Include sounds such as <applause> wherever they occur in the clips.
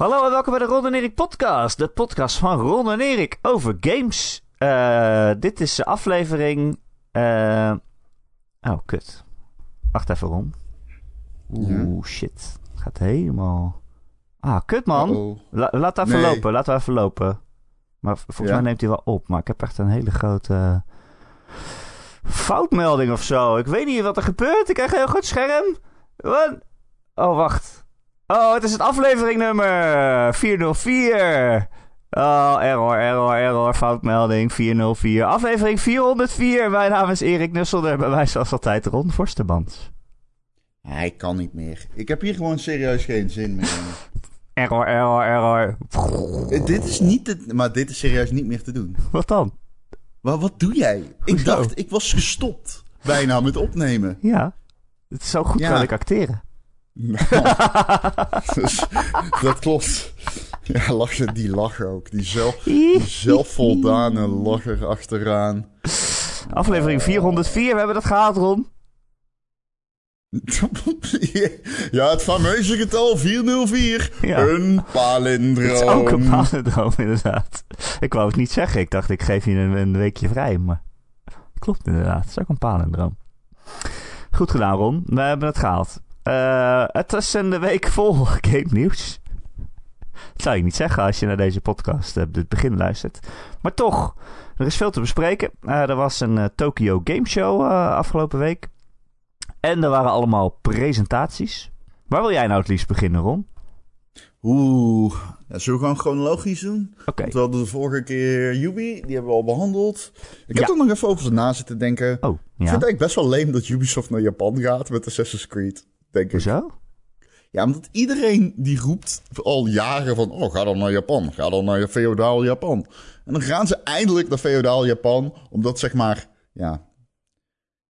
Hallo en welkom bij de Ron en Erik podcast. De podcast van Ron en Erik over games. Uh, dit is de aflevering... Uh... Oh, kut. Wacht even, Ron. Oeh, shit. Gaat helemaal... Ah, kut man. La laat even nee. lopen, laten we even lopen. Maar volgens ja. mij neemt hij wel op. Maar ik heb echt een hele grote foutmelding of zo. Ik weet niet wat er gebeurt. Ik krijg een heel goed scherm. Wat? Oh, wacht. Oh, het is het afleveringnummer 404. Oh, error, error, error, foutmelding 404. Aflevering 404. Mijn naam is Erik Nusselder. Bij mij zoals altijd Ron Forsterband. Hij kan niet meer. Ik heb hier gewoon serieus geen zin meer in. <laughs> error, error, error. Eh, dit is niet te, maar dit is serieus niet meer te doen. Wat dan? Maar wat doe jij? Ik dacht, ik was gestopt bijna met opnemen. Ja, het is zo goed ja. kan ik acteren. <laughs> dus, dat klopt. Ja, lachen, die lachen ook. Die, zelf, die <laughs> zelfvoldane lacher achteraan. Aflevering 404, we hebben dat gehaald, Ron. <laughs> ja, het fameuze getal 404. Een palindroom. Het is ook een palindroom, inderdaad. Ik wou het niet zeggen. Ik dacht, ik geef je een, een weekje vrij. Maar klopt inderdaad. Het is ook een palindroom. Goed gedaan, Ron. We hebben het gehaald. Uh, het is een week vol <laughs> game nieuws. Dat zou je niet zeggen als je naar deze podcast uh, het begin luistert. Maar toch, er is veel te bespreken. Uh, er was een uh, Tokyo Game Show afgelopen week. En er waren allemaal presentaties. Waar wil jij nou het liefst beginnen, Ron? Oeh, ja, zullen we gewoon chronologisch doen? Oké. Okay. We hadden de vorige keer Yubi, die hebben we al behandeld. Ik heb er nog even over na zitten denken. Oh, ja. Ik vind het eigenlijk best wel leem dat Ubisoft naar Japan gaat met Assassin's Creed. Denk ik. Hoezo? Ja, omdat iedereen die roept al jaren van... Oh, ga dan naar Japan. Ga dan naar feodaal Japan. En dan gaan ze eindelijk naar feodaal Japan. Omdat, zeg maar... Ja,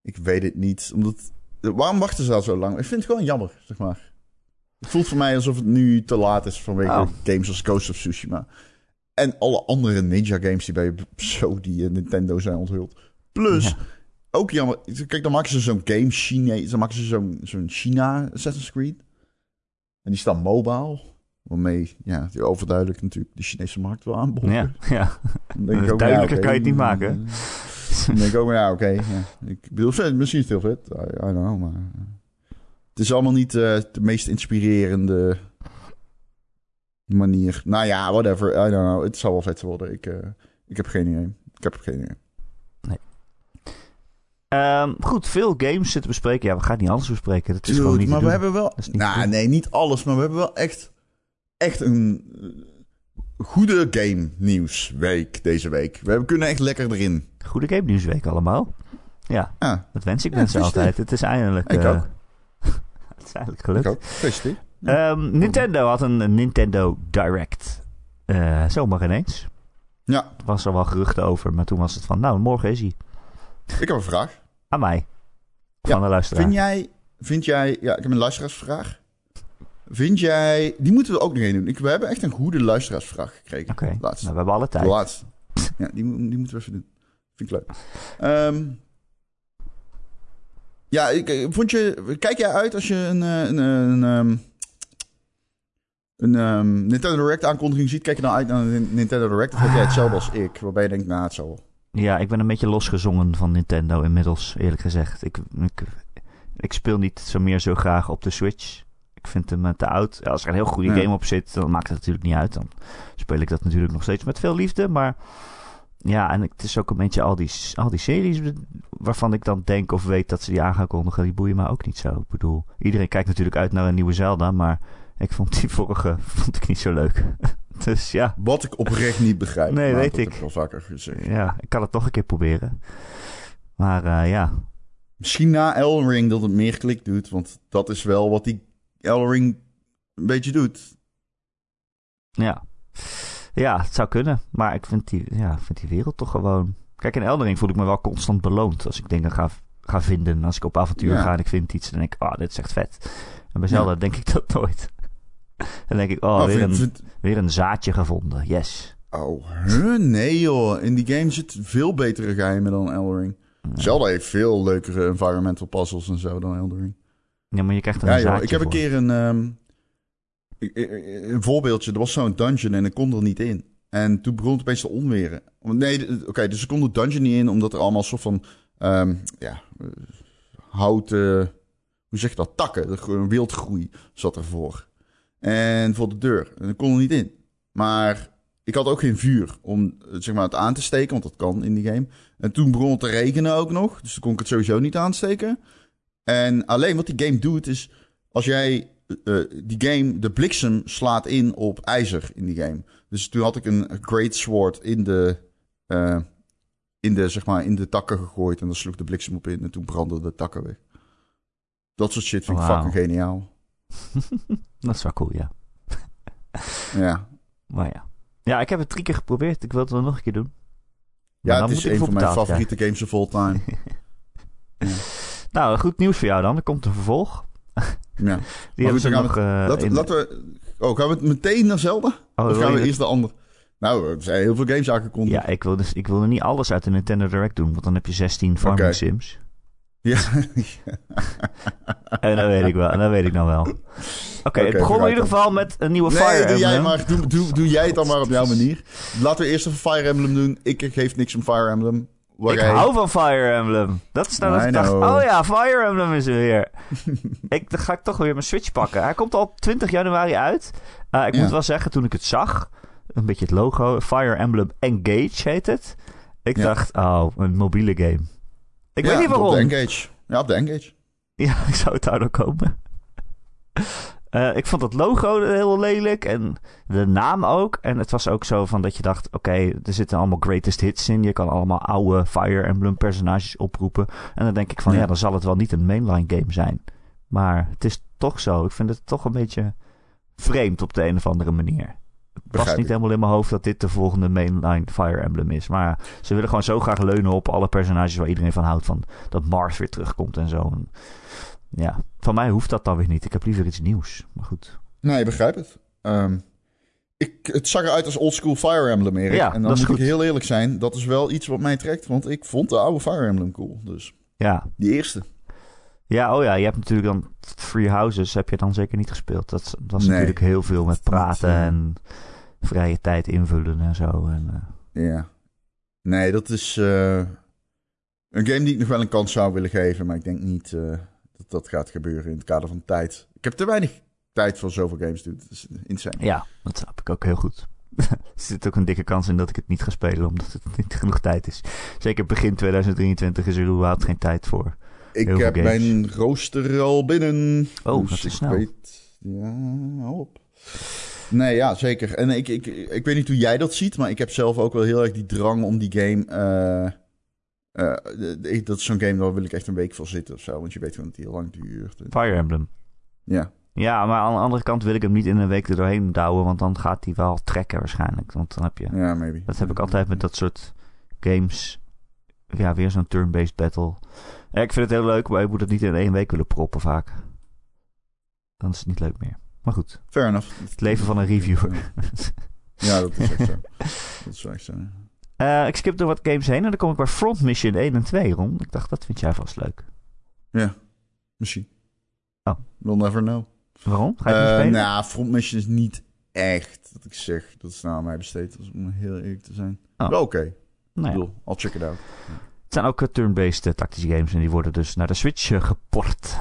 ik weet het niet. Omdat... Waarom wachten ze al zo lang? Ik vind het gewoon jammer, zeg maar. Het voelt voor mij alsof het nu te laat is vanwege oh. games als Ghost of Tsushima. En alle andere Ninja games die bij Sony en Nintendo zijn onthuld. Plus, ook jammer. Kijk, dan maken ze zo'n game China. Dan maken ze zo'n zo'n China Assassin's Creed. En die staat mobile. Waarmee, ja, die overduidelijk natuurlijk de Chinese markt wil aanboden. Ja, ja. Denk <laughs> ook, duidelijker kan je het niet maken. Dan denk ik ook, ja, oké. ja. Ik bedoel, misschien is het heel vet. I, I don't know, maar... Het is allemaal niet uh, de meest inspirerende manier. Nou ja, whatever. I don't know. Het zal wel vet worden. Ik, uh, ik heb geen idee. Ik heb geen idee. Um, goed, veel games zitten bespreken. Ja, we gaan niet alles bespreken. Dat is Dude, gewoon niet Maar we hebben wel... Nou, nee, niet alles. Maar we hebben wel echt, echt een goede game nieuwsweek deze week. We kunnen echt lekker erin. Goede game nieuwsweek allemaal. Ja, dat wens ik mensen altijd. Het is eindelijk... Ik uh, ook. <laughs> het is eindelijk gelukt. Ik ook. Um, Nintendo had een Nintendo Direct. Uh, zomaar ineens. Ja. Er was er wel geruchten over, maar toen was het van... Nou, morgen is hij. Ik heb een vraag. Aan mij. Van ja, de luisteraar. Vind jij, vind jij... Ja, ik heb een luisteraarsvraag. Vind jij... Die moeten we ook nog één doen. Ik, we hebben echt een goede luisteraarsvraag gekregen. Oké, okay. nou, we hebben alle tijd. Laatst. Ja, die, die moeten we even doen. Vind ik leuk. Um, ja, ik, eh, vond je... Kijk jij uit als je een... Eh, een, een, een, een um, Nintendo Direct aankondiging ziet? Kijk je dan uit naar een Nintendo Direct? Of heb jij hetzelfde als ik? Waarbij je denkt, nou, het zal ja, ik ben een beetje losgezongen van Nintendo inmiddels, eerlijk gezegd. Ik, ik, ik speel niet zo meer zo graag op de Switch. Ik vind hem te oud. Als er een heel goede game op zit, dan maakt het natuurlijk niet uit. Dan speel ik dat natuurlijk nog steeds met veel liefde. Maar ja, en het is ook een beetje al die, al die series waarvan ik dan denk of weet dat ze die aan gaan kondigen. Die boeien me ook niet zo. Ik bedoel, iedereen kijkt natuurlijk uit naar een nieuwe Zelda. Maar ik vond die vorige <laughs> vond ik niet zo leuk. <laughs> Dus ja. Wat ik oprecht niet begrijp. Nee, weet ik. ik al vaker gezegd. Ja, ik kan het toch een keer proberen. Maar uh, ja. Misschien na Elden Ring dat het meer klik doet. Want dat is wel wat die Elden Ring een beetje doet. Ja. Ja, het zou kunnen. Maar ik vind die, ja, vind die wereld toch gewoon... Kijk, in Elden Ring voel ik me wel constant beloond. Als ik dingen ga, ga vinden. Als ik op avontuur ga en ik vind iets. Dan denk ik, oh, dit is echt vet. En bij Zelda denk ik dat nooit. Dan denk ik, oh, weer, een, weer een zaadje gevonden. Yes. Oh, huh? nee joh. In die game zit veel betere geheimen dan Eldering. Ja. Zelda heeft veel leukere environmental puzzles en zo dan Eldering. Ja, maar je krijgt een ja, zaadje joh, Ik heb een keer een... Um, ik- een voorbeeldje, er was zo'n dungeon en ik kon er niet in. En toen begon het opeens te onweren. Nee, oké, dus ik kon de dungeon niet in, omdat er allemaal soort van, ehm, ja, eh, houten, hoe zeg je dat, takken, er- een wildgroei zat ervoor. En voor de deur. En ik kon er niet in. Maar ik had ook geen vuur om eh, zeg maar, het aan te steken, want dat kan in die game. En toen begon het te regenen ook nog, dus toen kon ik het sowieso niet aansteken. En alleen wat die game doet is, als jij eh, die game, de bliksem slaat in op ijzer in die game. Dus toen had ik een Great Sword in de, eh, in de, zeg maar, in de takken gegooid en dan sloeg de bliksem op in en toen brandden de takken weg. Dat soort shit vind ik fucking geniaal. <laughs> Dat is wel cool, ja. <laughs> Ja, Maar ja. Ja, ik heb het drie keer geprobeerd. Ik wil het wel nog een keer doen. Maar ja het is een van mijn favoriete games of all time. <laughs> Nou, goed nieuws voor jou dan. Er komt een vervolg. ja. Die hebben ze nog... eh, Laten, we... Oh, gaan we het meteen naar Zelda? Oh, of gaan we eerst de andere? Nou, er zijn heel veel games aangekondigd. Ja, ik wil, dus, ik wil er niet alles uit de Nintendo Direct doen. Want dan heb je 16 farming sims. Ja. En dat weet ik wel. En dat weet ik nou wel. Oké, het begon in ieder dan. geval met een nieuwe Nee, Fire doe jij, Emblem. maar, doe, doe, doe jij het dan maar op jouw manier. Laten we eerst even Fire Emblem doen. Ik geef niks om Fire Emblem. Waar Ik jij- hou van Fire Emblem. Dat is nou dat ik dacht, oh ja, Fire Emblem is er weer. <laughs> ik, dan ga ik toch weer mijn Switch pakken. Hij komt al 20 januari uit. Eh, ik Ja. moet wel zeggen, toen ik het zag, een beetje het logo, Fire Emblem Engage heet het. Ik Ja. dacht, oh, een mobiele game. Ik Ja, weet niet Op de waarom. Engage. Ja, op de Engage. Ja, <laughs> ik zou het daardoor komen. Eh, ik vond het logo heel lelijk en de naam ook. En het was ook zo van dat je dacht, oké, er zitten allemaal greatest hits in. Je kan allemaal oude Fire Emblem personages oproepen. En dan denk ik van, ja, Ja. dan zal het wel niet een mainline game zijn. Maar het is toch zo. Ik vind het toch een beetje vreemd op de een of andere manier. Het past niet helemaal in mijn hoofd dat dit de volgende mainline Fire Emblem is. Maar ze willen gewoon zo graag leunen op alle personages waar iedereen van houdt. Van dat Mars weer terugkomt en zo. En ja, van mij hoeft dat dan weer niet. Ik heb liever iets nieuws. Maar goed. Nee, ik begrijp het. Ehm, ik, het zag eruit als oldschool Fire Emblem, Erik. Ja, en dan moet goed. ik heel eerlijk zijn. Dat is wel iets wat mij trekt. Want ik vond de oude Fire Emblem cool. Dus Ja. die eerste. ja, oh ja, je hebt natuurlijk dan Free Houses heb je dan zeker niet gespeeld. Dat, was Nee. natuurlijk heel veel met praten en vrije tijd invullen en zo. En, eh, Ja. Nee, dat is eh, een game die ik nog wel een kans zou willen geven. Maar ik denk niet eh, dat dat gaat gebeuren in het kader van tijd. Ik heb te weinig tijd voor zoveel games doen. Dat is insane. ja, dat snap ik ook heel goed. <laughs> er zit ook een dikke kans in dat ik het niet ga spelen, omdat het niet genoeg tijd is. Zeker begin 2023 is er überhaupt geen tijd voor. Ik heb games. mijn rooster al binnen. Oh, Dus dat is ik snel. Weet, ja, op. Nee, ja, zeker. En ik, ik, ik weet niet hoe jij dat ziet, maar ik heb zelf ook wel heel erg die drang om die game... eh, eh, dat is zo'n game, daar wil ik echt een week voor zitten of zo. Want je weet gewoon dat die heel lang duurt. Fire Emblem. Ja, Ja, maar aan de andere kant wil ik hem niet in een week er doorheen douwen, want dan gaat hij wel trekken waarschijnlijk. Want dan heb je... ja, maybe. Dat heb ik altijd met dat soort games. Ja, weer zo'n turn-based battle. Ik vind het heel leuk, maar je moet het niet in één week willen proppen vaak. Dan is het niet leuk meer. Maar goed, Fair enough. het leven van een reviewer. Ja, dat is echt zo. <laughs> Dat is echt zo. Eh, ik skip door wat games heen en dan kom ik bij Front Mission 1 en 2 rond. Ik dacht, dat vind jij vast leuk. Ja, misschien. Oh. We'll never know. Waarom? Ga je het Eh, spelen? nou, Front Mission is niet echt dat ik zeg dat is nou aan mij besteed. Om heel eerlijk te zijn. Oh. Wel oké. Ik Nou ja. bedoel, I'll check it out. Het zijn ook eh, turn-based tactische games en die worden dus naar de Switch geport.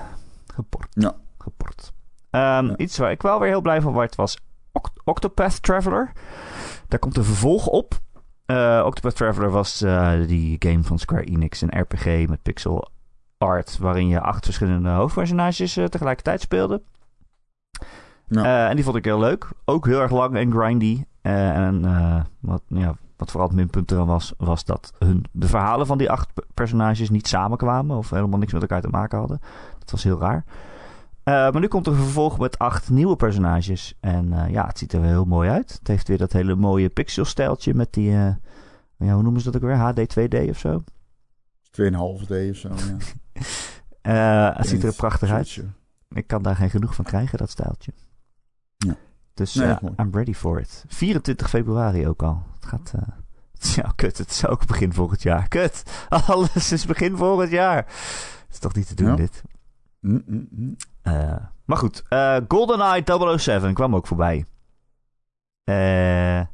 Geport. Ja. Geport. Ehm, Ja. Iets waar ik wel weer heel blij van werd was Oct- Octopath Traveler. Daar komt een vervolg op. Eh, Octopath Traveler was eh, die game van Square Enix, een RPG met pixel art, waarin je acht verschillende hoofdpersonages eh, tegelijkertijd speelde. Ja. En die vond ik heel leuk. Ook heel erg lang en grindy. En wat, ja, wat vooral het minpunt eraan was, was dat hun, de verhalen van die acht pe- personages niet samenkwamen of helemaal niks met elkaar te maken hadden. Dat was heel raar. Eh, maar nu komt er een vervolg met acht nieuwe personages. En eh, ja, het ziet er wel heel mooi uit. Het heeft weer dat hele mooie pixelstijltje met die, eh, ja, hoe noemen ze dat ook weer? HD 2D of zo. 2,5 D of zo. Ja. <laughs> Het ziet er prachtig uit. Ik kan daar geen genoeg van krijgen, dat stijltje. Ja. Dus Nee. I'm ready for it. 24 februari ook al. Het gaat... eh, <laughs> ja, kut. Het is ook begin volgend jaar. Kut. <laughs> Alles is begin volgend jaar. Het is toch niet te doen, Ja. dit. Mm, mm, Eh, maar goed, eh GoldenEye 007 kwam ook voorbij. Eh, eh,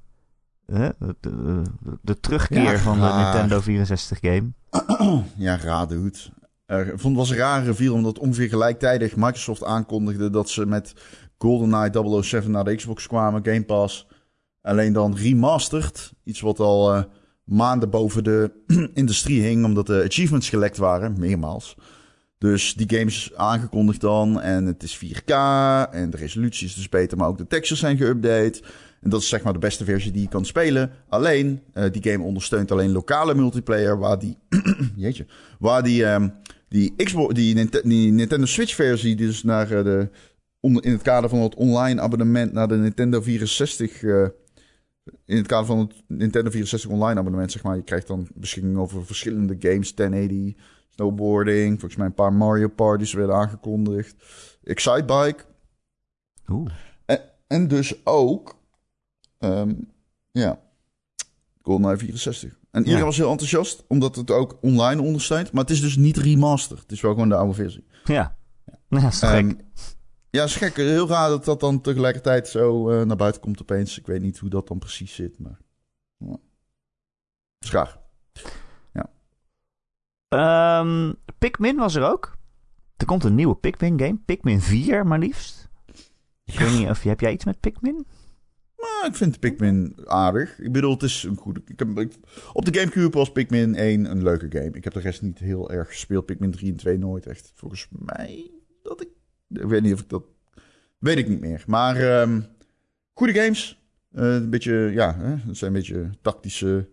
de, de, de terugkeer Ja, van de. Nintendo 64 game. <clears throat> Ja, raar dude. Eh, ik vond het was een rare reveal omdat ongeveer gelijktijdig Microsoft aankondigde dat ze met GoldenEye 007 naar de Xbox kwamen, Game Pass. Alleen dan remastered. Iets wat al maanden boven de <clears throat> industrie hing, omdat de achievements gelekt waren, meermaals. Dus die game is aangekondigd dan en het is 4K en de resolutie is dus beter, maar ook de textures zijn geüpdate. En dat is zeg maar de beste versie die je kan spelen. Alleen, eh, die game ondersteunt alleen lokale multiplayer, waar die, <clears throat> jeetje, waar die, ehm, die, Xbox, die, Nint- die Nintendo Switch versie, dus naar eh, de, in het kader van het online abonnement naar de Nintendo 64, eh, in het kader van het Nintendo 64 online abonnement, zeg maar, je krijgt dan beschikking over verschillende games, 1080, snowboarding, volgens mij een paar Mario parties werden aangekondigd, Excitebike, Oeh. en dus ook, ehm, ja, GoldenEye 64. En iedereen Ja. was heel enthousiast, omdat het ook online ondersteunt. Maar het is dus niet remastered. Het is wel gewoon de oude versie. Ja. ja, dat is Ehm, ja, is gek. Heel raar dat dat dan tegelijkertijd zo eh, naar buiten komt opeens. Ik weet niet hoe dat dan precies zit, maar... Ja. Is Ehm, Pikmin was er ook. Er komt een nieuwe Pikmin game. Pikmin 4 maar liefst. Ik weet niet of heb jij iets met Pikmin? Maar ik vind Pikmin aardig. Ik bedoel, het is een goede... Ik heb, ik- op de Gamecube was Pikmin 1 een leuke game. Ik heb de rest niet heel erg gespeeld. Pikmin 3 en 2 nooit echt. Volgens mij dat ik... Ik weet niet of ik dat... Weet ik niet meer. Maar ehm, goede games. Eh, een beetje, ja, hè, het zijn een beetje tactische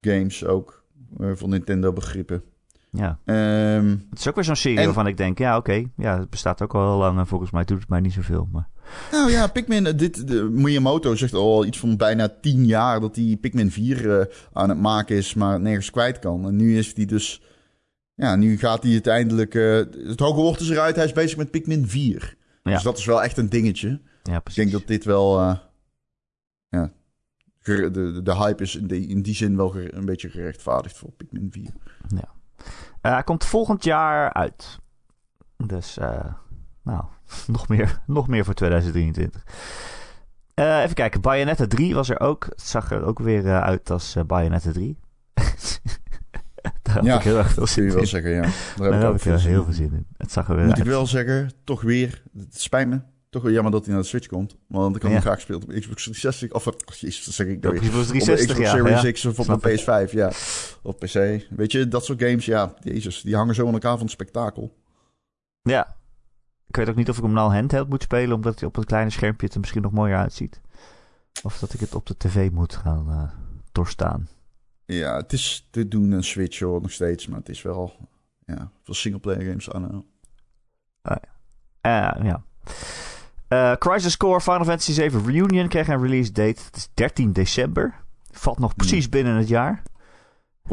games ook. Eh, van Nintendo begrippen. Ja. Ehm, Het is ook weer zo'n serie En- waarvan ik denk, ja oké, ja, het bestaat ook al heel lang en volgens mij doet het mij niet zoveel. Maar... Nou ja, Pikmin, eh, dit, de, Miyamoto zegt al iets van bijna tien jaar dat hij Pikmin 4 eh, aan het maken is, maar nergens kwijt kan. En nu is hij dus, ja, nu gaat hij uiteindelijk, het hoge woord is eruit, hij is bezig met Pikmin 4. Ja. Dus dat is wel echt een dingetje. Ja, Ik precies. denk dat dit wel, ja, de, de, de hype is in die, in die zin wel een beetje gerechtvaardigd voor Pikmin 4. Eh, hij komt volgend jaar uit. Dus, eh, nou, <laughs> nog meer, nog meer voor 2023. Eh, even kijken, Bayonetta 3 was er ook. Het zag er ook weer uit als Bayonetta 3. <laughs> Daar Ja, ik heel erg veel zin je wel in. zeggen, ja. Daar Daar heb ik heb ik heel, in. veel zin in. Het zag er weer Moet uit. ik wel zeggen, toch weer, het spijt me. Toch wel jammer dat hij naar de Switch komt. Want ik had hem graag gespeeld op Xbox 360. Of, oh, jezus, dat zeg ik Op nou Op 360, Xbox ja. Series ja. X of op Snap de ik. PS5, ja. Of PC. Weet je, dat soort games, ja, jezus, die hangen zo aan elkaar van het spektakel. Ja. Ik weet ook niet of ik hem nou handheld moet spelen, omdat hij op het kleine schermpje het er misschien nog mooier uitziet. Of dat ik het op de tv moet gaan eh, doorstaan. Ja, het is te doen een Switch hoor, nog steeds. Maar het is wel, ja, veel singleplayer games aan. Eh, ja. Eh, Crisis Core Final Fantasy 7 Reunion kreeg een release date. Het is 13 december. Valt nog precies binnen het jaar.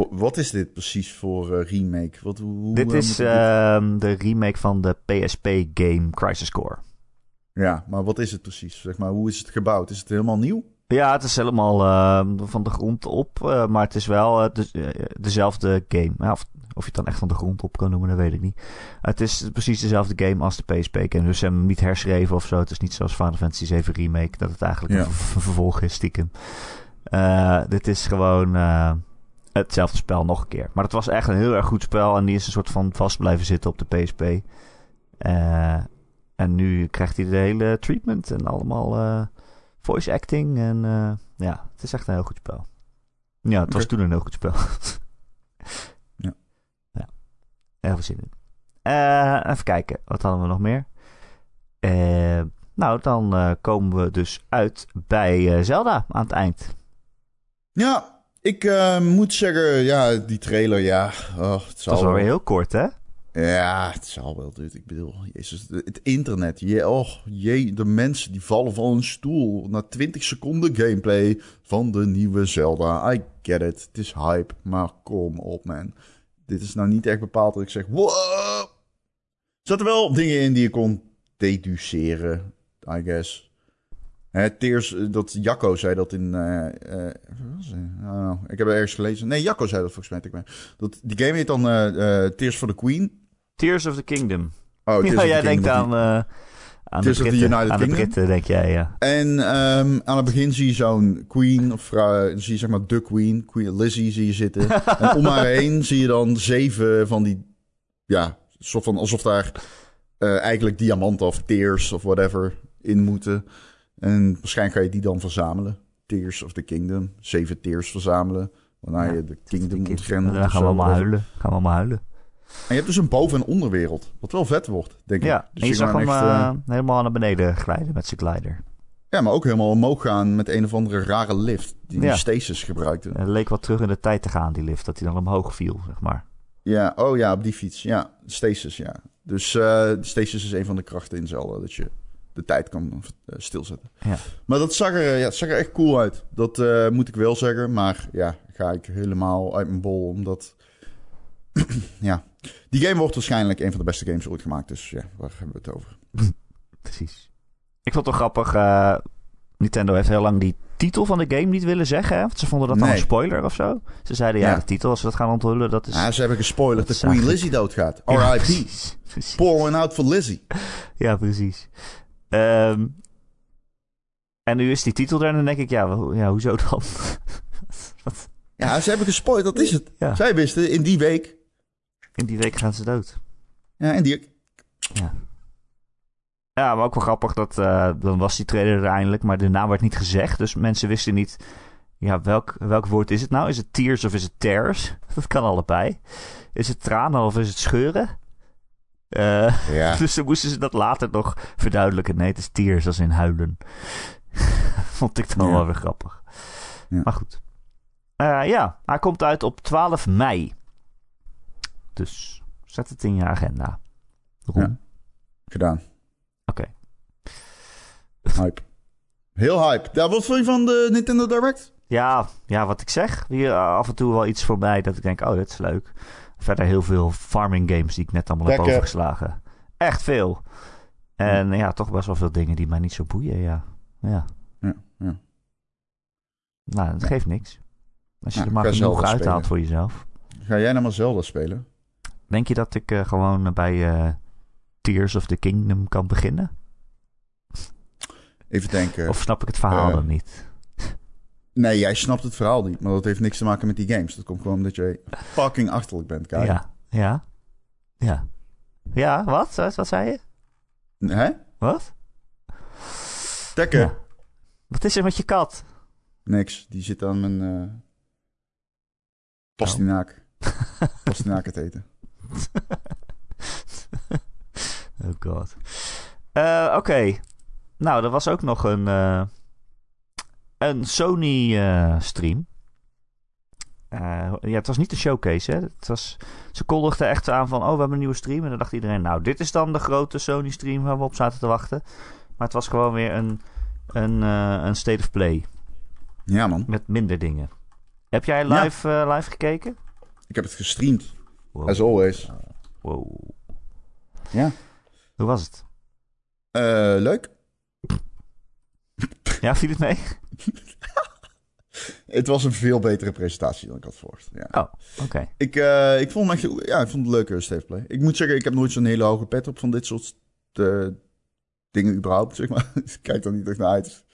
Wat is dit precies voor eh, remake? Wat, hoe, dit eh, is ehm, de remake van de PSP-game Crisis Core. Ja, maar wat is het precies? Zeg maar, hoe is het gebouwd? Is het helemaal nieuw? Ja, het is helemaal ehm, van de grond op. maar het is wel de- dezelfde game. Of, of je het dan echt van de grond op kan noemen, dat weet ik niet. Het is precies dezelfde game als de PSP-game. Dus ze hebben hem niet herschreven of zo. Het is niet zoals Final Fantasy 7 Remake, dat het eigenlijk Ja. een, vervolg is, stiekem. Eh, dit is gewoon eh, hetzelfde spel nog een keer. Maar het was echt een heel erg goed spel. En die is een soort van vast blijven zitten op de PSP. Eh, en nu krijgt hij de hele treatment en allemaal voice acting. En ja, het is echt een heel goed spel. Ja, het was toen een heel goed spel. <laughs> Heel veel zin in. Eh, even kijken, wat hadden we nog meer? Eh, nou, dan eh, komen we dus uit bij Zelda aan het eind. Ja, ik moet zeggen, ja, die trailer, ja. Oh, het Dat zal was wel wel. weer heel kort, hè? Ja, het zal wel. Ik bedoel, jezus, het internet. Je, oh, jee, de mensen die vallen van hun stoel na 20 seconden gameplay van de nieuwe Zelda. I get it. Het is hype, maar kom op, man. Dit is nou niet echt bepaald dat ik zeg, wow. Er zaten wel dingen in die je kon deduceren, I guess. Hè, Tears, eh, dat Jacco zei dat in. was don't know. ik heb het ergens gelezen. Nee, Jacco zei dat volgens mij. Dat, die game heet dan eh, Tears for the Queen. Tears of the Kingdom. Oh, Tears <laughs> Ja, jij denkt aan, aan, de Britten, United aan de? Britten, denk jij, ja. En ehm, aan het begin zie je zo'n queen, of vrouw, zie je zeg maar de queen, queen Lizzie zie je zitten. <laughs> en om haar heen zie je dan zeven van die, ja, soort van alsof daar eh, eigenlijk diamanten of tears of whatever in moeten. En waarschijnlijk ga je die dan verzamelen. Tears of the Kingdom, zeven tears verzamelen. Waarna Ja, je de Kingdom moet En rennen. dan gaan we allemaal huilen. Gaan we allemaal huilen. En je hebt dus een boven- en onderwereld, wat wel vet wordt, denk ik. Ja, Dus en je zag hem echt, eh, eh, helemaal naar beneden glijden met zijn glider. Ja, maar ook helemaal omhoog gaan met een of andere rare lift die Ja. stasis gebruikte. Het leek wat terug in de tijd te gaan, die lift. Dat hij dan omhoog viel, zeg maar. Ja, oh ja, op die fiets. Ja, stasis, ja. Dus eh stasis is een van de krachten in Zelda, dat je de tijd kan stilzetten. Ja. Maar dat zag, er, ja, zag er echt cool uit. Dat moet ik wel zeggen. Maar ja, ga ik helemaal uit mijn bol, omdat... <clears throat> ja, die game wordt waarschijnlijk een van de beste games ooit gemaakt. Dus ja, waar hebben we het over? <laughs> Precies. Ik vond het wel grappig. eh, Nintendo heeft heel lang die titel van de game niet willen zeggen. Hè? Want ze vonden dat dan Nee. een spoiler of zo. Ze zeiden ja, Ja. de titel, als we dat gaan onthullen, dat is... Ja, ze hebben gespoilerd dat Queen Lizzie doodgaat. Ja, R.I.P. precies. precies. Pouring out for Lizzie. <laughs> Ja, precies. Ehm, en nu is die titel er en dan denk ik, ja, ho- ja hoezo dan? <laughs> Ja, ze hebben gespoilerd, dat is het. Ja. Zij wisten in die week. In die week gaan ze dood. Ja, en die... Ja, maar ook wel grappig dat eh, dan was die trailer er eindelijk, maar de naam werd niet gezegd. Dus mensen wisten niet, ja, welk, welk woord is het nou? Is het tears of is het tears? <laughs> Dat kan allebei. Is het tranen of is het scheuren? Eh, Ja. <laughs> dus dan moesten ze dat later nog verduidelijken. Nee, het is tears als in huilen. <laughs> Vond ik dan Ja. wel weer grappig. Ja. Maar goed. Eh, ja, hij komt uit op 12 mei. Dus zet het in je agenda. Ja. Gedaan. Oké. <laughs> Hype. Heel hype. Ja, wat vond je van de Nintendo Direct? Ja, ja, wat ik zeg. Hier eh, af en toe wel iets voorbij dat ik denk, oh, dit is leuk. Verder heel veel farming games die ik net allemaal heb overgeslagen. Echt veel. En ja, toch best wel veel dingen die mij niet zo boeien, ja. Ja. Ja, ja. Nou, dat geeft niks. Als je Ja, er maar genoeg uithaalt voor jezelf. Ga jij nou maar Zelda spelen? Denk je dat ik eh, gewoon bij eh, Tears of the Kingdom kan beginnen? Even denken. Of snap ik het verhaal eh, dan niet? Nee, jij snapt het verhaal niet. Maar dat heeft niks te maken met die games. Dat komt gewoon omdat jij fucking achterlijk bent, Kai. Ja, ja, ja. Ja, wat? Wat, wat zei je? Hè? Wat? Tekken? Ja. Wat is er met je kat? Niks. Die zit aan mijn... eh pastinaak. pastinaak <laughs> het eten. <laughs> Oh god. Eh, Oké. Nou, er was ook nog een, eh, een Sony eh, stream. Ja, het was niet een showcase, hè. Het was, ze kondigden echt aan van, oh, we hebben een nieuwe stream. En dan dacht iedereen, nou, dit is dan de grote Sony stream waar we op zaten te wachten. Maar het was gewoon weer een, een, een state of play Ja, man. met minder dingen. Heb jij live, live gekeken? Ik heb het gestreamd. Wow. As always. Wow. Ja. Hoe was het? Eh, leuk. Ja, viel het mee? <laughs> Het was een veel betere presentatie dan ik had verwacht. Ja. Oh, oké. Ik, eh, ik vond echt, ja, ik vond het een leuke state play. Ik moet zeggen, ik heb nooit zo'n hele hoge pet op van dit soort eh, dingen überhaupt, zeg maar. <laughs> ik kijk er niet echt naar uit.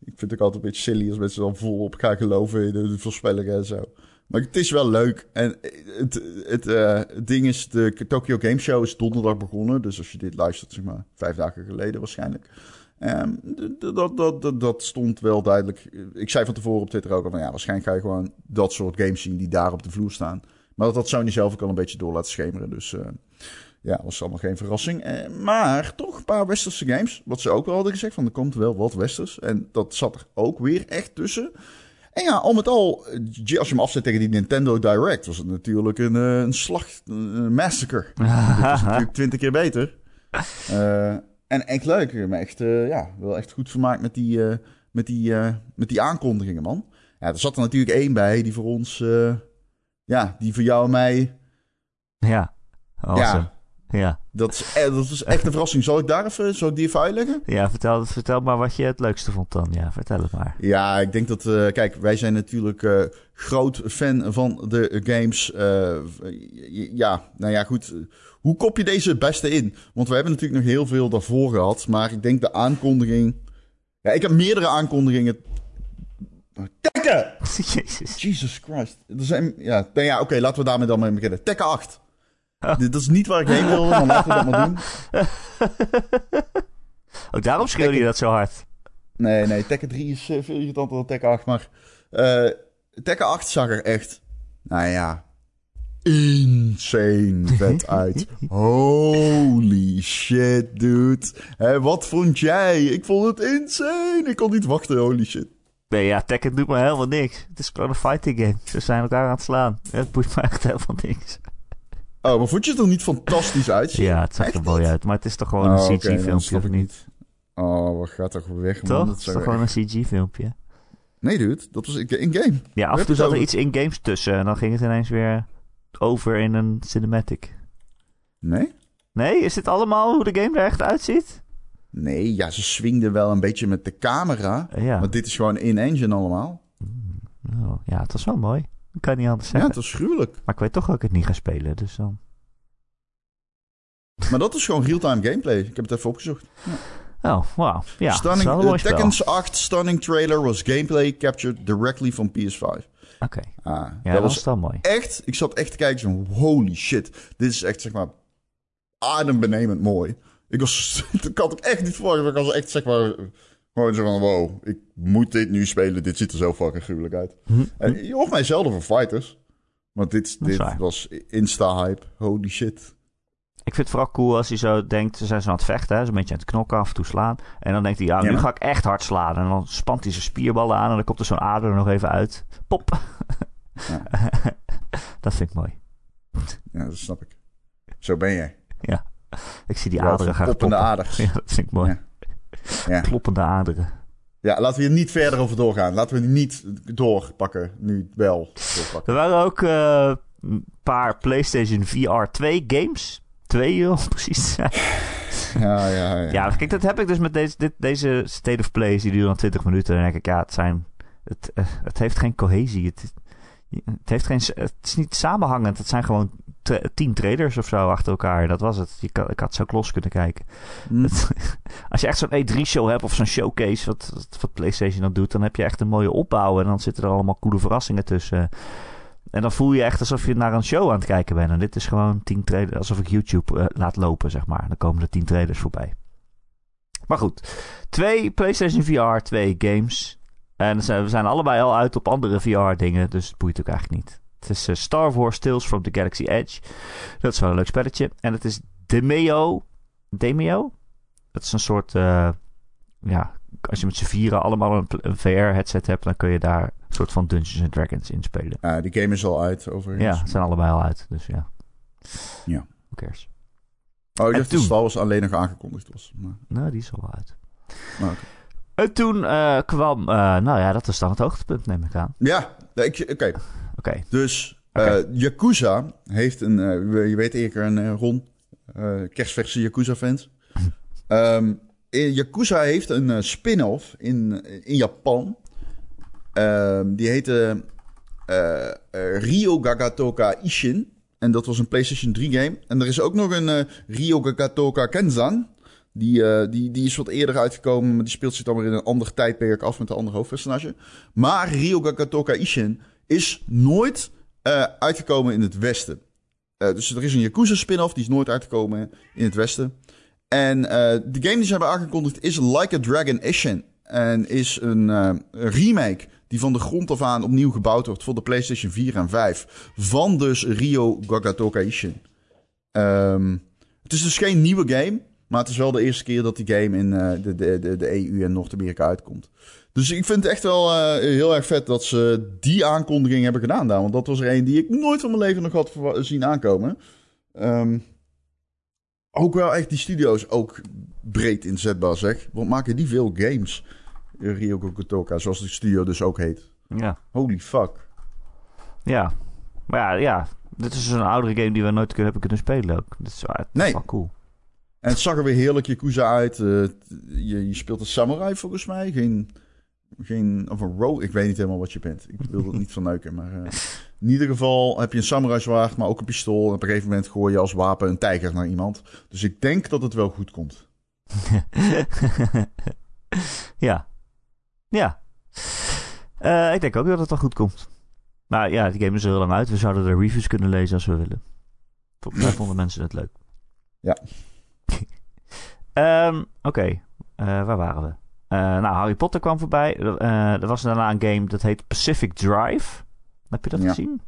Ik vind het ook altijd een beetje silly als mensen dan volop gaan geloven in de voorspellingen en zo. Maar het is wel leuk. En het, eh, het ding is, de Tokyo Game Show is donderdag begonnen. Dus als je dit luistert, zeg maar, vijf dagen geleden waarschijnlijk. D- dat, dat, dat, dat stond wel duidelijk. Ik zei van tevoren op Twitter ook al van ja, waarschijnlijk ga je gewoon dat soort games zien die daar op de vloer staan. Maar dat had Sony zelf ook al een beetje door laten schemeren. Dus eh, ja, was allemaal geen verrassing. Eh, maar toch een paar westerse games. Wat ze ook wel hadden gezegd, van er komt wel wat westers. En dat zat er ook weer echt tussen. En ja, al met al, eh, als je hem afzet tegen die Nintendo Direct, was het natuurlijk een, eh, een slag, een massacre. <laughs> Is natuurlijk twintig keer beter. Eh, en echt leuk. Maar echt, eh, ja, wel echt goed vermaakt met die, eh, met die, eh, met die aankondigingen, man. Ja, er zat er natuurlijk één bij die voor ons, eh, ja, die voor jou en mij, Ja. Awesome. ja, Ja. Dat is, eh, dat is echt een verrassing. Zal ik daar even, zal ik die even uitleggen? Ja, vertel, vertel maar wat je het leukste vond dan. Ja, vertel het maar. Ja, ik denk dat, eh, kijk, wij zijn natuurlijk eh, groot fan van de games. eh, ja, nou ja, goed. Hoe kop je deze het beste in? Want we hebben natuurlijk nog heel veel daarvoor gehad. Maar ik denk de aankondiging... Ja, ik heb meerdere aankondigingen. Tekken! <laughs> Jezus. Jesus Christ. Er zijn... Ja, nou ja oké, laten we daarmee dan mee beginnen. Tekken 8. Oh. <laughs> Dit dat is niet waar ik heen wilde, maar laten we dat maar doen. <laughs> Ook daarom schreeuwde je dat zo hard. Nee, nee, Tekken 3 is eh, veel irritanter dan Tekken 8. Maar eh Tekken 8 zag er echt, nou ja, insane vet <laughs> uit. Holy shit, dude. Hé, wat vond jij? Ik vond het insane. Ik kon niet wachten, holy shit. Nee, ja, Tekken doet me helemaal niks. Het is gewoon een fighting game. Ze zijn elkaar aan het slaan. Het boeit me echt helemaal niks. Oh, maar vond je het er niet fantastisch uitzien? Ja, het zag Echt er mooi uit. Maar het is toch gewoon Oh, een dan CG-filmpje, snap of niet? Oh, wat gaat toch weg, man. Toch? Dat Het is toch gewoon echt- een CG-filmpje? Nee, dude. Dat was in-game. Ja, af en toe zat er iets in games tussen. En dan ging het ineens weer over in een cinematic. Nee? Nee, is dit allemaal hoe de game er echt uitziet? Nee, ja, ze swingden wel een beetje met de camera. Ja. Maar dit is gewoon in-engine allemaal. Oh, ja, het was wel mooi. Ik kan niet anders Ja, zeggen. het was gruwelijk. Maar ik weet toch dat ik het niet ga spelen, dus dan... Maar dat is gewoon real-time gameplay. Ik heb het even opgezocht. Oh, wauw. Ja, is Stunning, spel. Tekken's 8 stunning trailer was gameplay captured directly from PS5. Oké, Ah, ja, dat dat was wel mooi. echt... Ik zat echt te kijken van holy shit. Dit is echt zeg maar adembenemend mooi. Ik was... <laughs> ik had het echt niet verwacht. Ik was echt zeg maar... Gewoon zo van wow, ik moet dit nu spelen. Dit ziet er zo fucking gruwelijk uit. Hm. En je hoort mij zelden van fighters. Want dit, dit was insta-hype. Holy shit. Ik vind het vooral cool als hij zo denkt, ze zijn zo aan het vechten, hè, zo'n beetje aan het knokken, af en toe slaan. En dan denkt hij, ja, Ja. nu ga ik echt hard slaan. En dan spant hij zijn spierballen aan en dan komt er zo'n ader er nog even uit. Pop. <laughs> dat vind ik mooi. Ja, dat snap ik. Zo ben jij. Ik zie die Ja, aderen graag poppende poppen. aders. <laughs> Ja, dat vind ik mooi. Ja. Ja. Kloppende aderen. Ja, laten we hier niet verder over doorgaan. Laten we niet doorpakken. Nu wel doorpakken. Er waren ook eh, een paar PlayStation VR 2 games. Twee, om <laughs> precies te. Ja, ja, ja. Ja, kijk, dat heb ik dus met deze, dit, deze State of Plays. Die duren dan 20 minuten. En dan denk ik, ja, het zijn... Het, eh, het heeft geen cohesie. Het, het, heeft geen, het is niet samenhangend. Het zijn gewoon tra- tien traders of zo achter elkaar. Dat was het. Je ik had zo los kunnen kijken. Hm. Het- <laughs> als je echt zo'n E3-show hebt of zo'n showcase, wat, wat, wat PlayStation dan doet, dan heb je echt een mooie opbouw. En dan zitten er allemaal coole verrassingen tussen. En dan voel je echt alsof je naar een show aan het kijken bent. En dit is gewoon tien trailers, alsof ik YouTube eh, laat lopen, zeg maar. Dan komen er tien trailers voorbij. Maar goed, twee PlayStation VR, twee games. En we zijn allebei al uit op andere VR-dingen, dus het boeit ook eigenlijk niet. Het is eh, Star Wars Tales from the Galaxy Edge. Dat is wel een leuk spelletje. En het is Demeo. Demeo? Dat is een soort. eh, ja, als je met z'n vieren allemaal een, een VR-headset hebt, dan kun je daar een soort van Dungeons and Dragons in spelen. Ja, die game is al uit, overigens. Ja, ze zijn allebei al uit, dus ja. Ja. Who cares? Oh, ik dacht dat? Star Wars alleen nog aangekondigd was. Maar, Nou, die is al uit. oké. En toen eh, kwam, nou ja, dat is dan het hoogtepunt, neem ik aan. Ja, ik- oké. Dus eh, Yakuza heeft een... eh, je weet eerder een eh, Ron. kerstversie Yakuza-fans. <laughs> Ehm, in- Yakuza heeft een spin-off in, in Japan. Ehm, die heette Ryo Gagatoka Ishin. En dat was een PlayStation 3 game. En er is ook nog een eh, Ryo Gagatoka Kenzan. Die, die, die is wat eerder uitgekomen, maar die speelt zich dan weer in een ander tijdperk af met een ander hoofdpersonage. Maar Ryo Gagatoka Ishin is nooit eh, uitgekomen in het Westen. Eh, dus er is een Yakuza spin-off, die is nooit uitgekomen in het Westen. En eh, de game die ze hebben aangekondigd is Like a Dragon Ishin. En is een, remake die van de grond af aan opnieuw gebouwd wordt voor de PlayStation 4 en 5. Van dus Ryo Gagatoka Ishin. Ehm, het is dus geen nieuwe game, maar het is wel de eerste keer dat die game in de, de, de, de EU en Noord-Amerika uitkomt. Dus ik vind het echt wel eh, heel erg vet dat ze die aankondiging hebben gedaan daar. Want dat was er een die ik nooit van mijn leven nog had zien aankomen. Ehm, ook wel echt die studio's ook breed inzetbaar zeg. Want maken die veel games? Ryo Gotoka, zoals die studio dus ook heet. ja. Holy fuck. Ja. Maar ja, ja, dit is een oudere game die we nooit kunnen, hebben kunnen spelen ook. Dat is is Nee. wel cool. En het zag er weer heerlijk Yakuza uit. Eh, je, je speelt een samurai volgens mij. Geen, geen of een ro. Ik weet niet helemaal wat je bent. Ik wil het niet <laughs> verneuken, maar... eh, In ieder geval heb je een samurai zwaard, maar ook een pistool. En op een gegeven moment gooi je als wapen een tijger naar iemand. Dus ik denk dat het wel goed komt. <laughs> ja. Ja. Eh, ik denk ook dat het wel goed komt. Maar ja, die game is er heel lang uit. We zouden de reviews kunnen lezen als we willen. Volgens <laughs> mij vonden mensen het leuk. Ja. Ehm, Oké, Eh, waar waren we? Eh, nou, Harry Potter kwam voorbij. Eh, er was daarna een game dat heet Pacific Drive. Heb je dat Ja. gezien?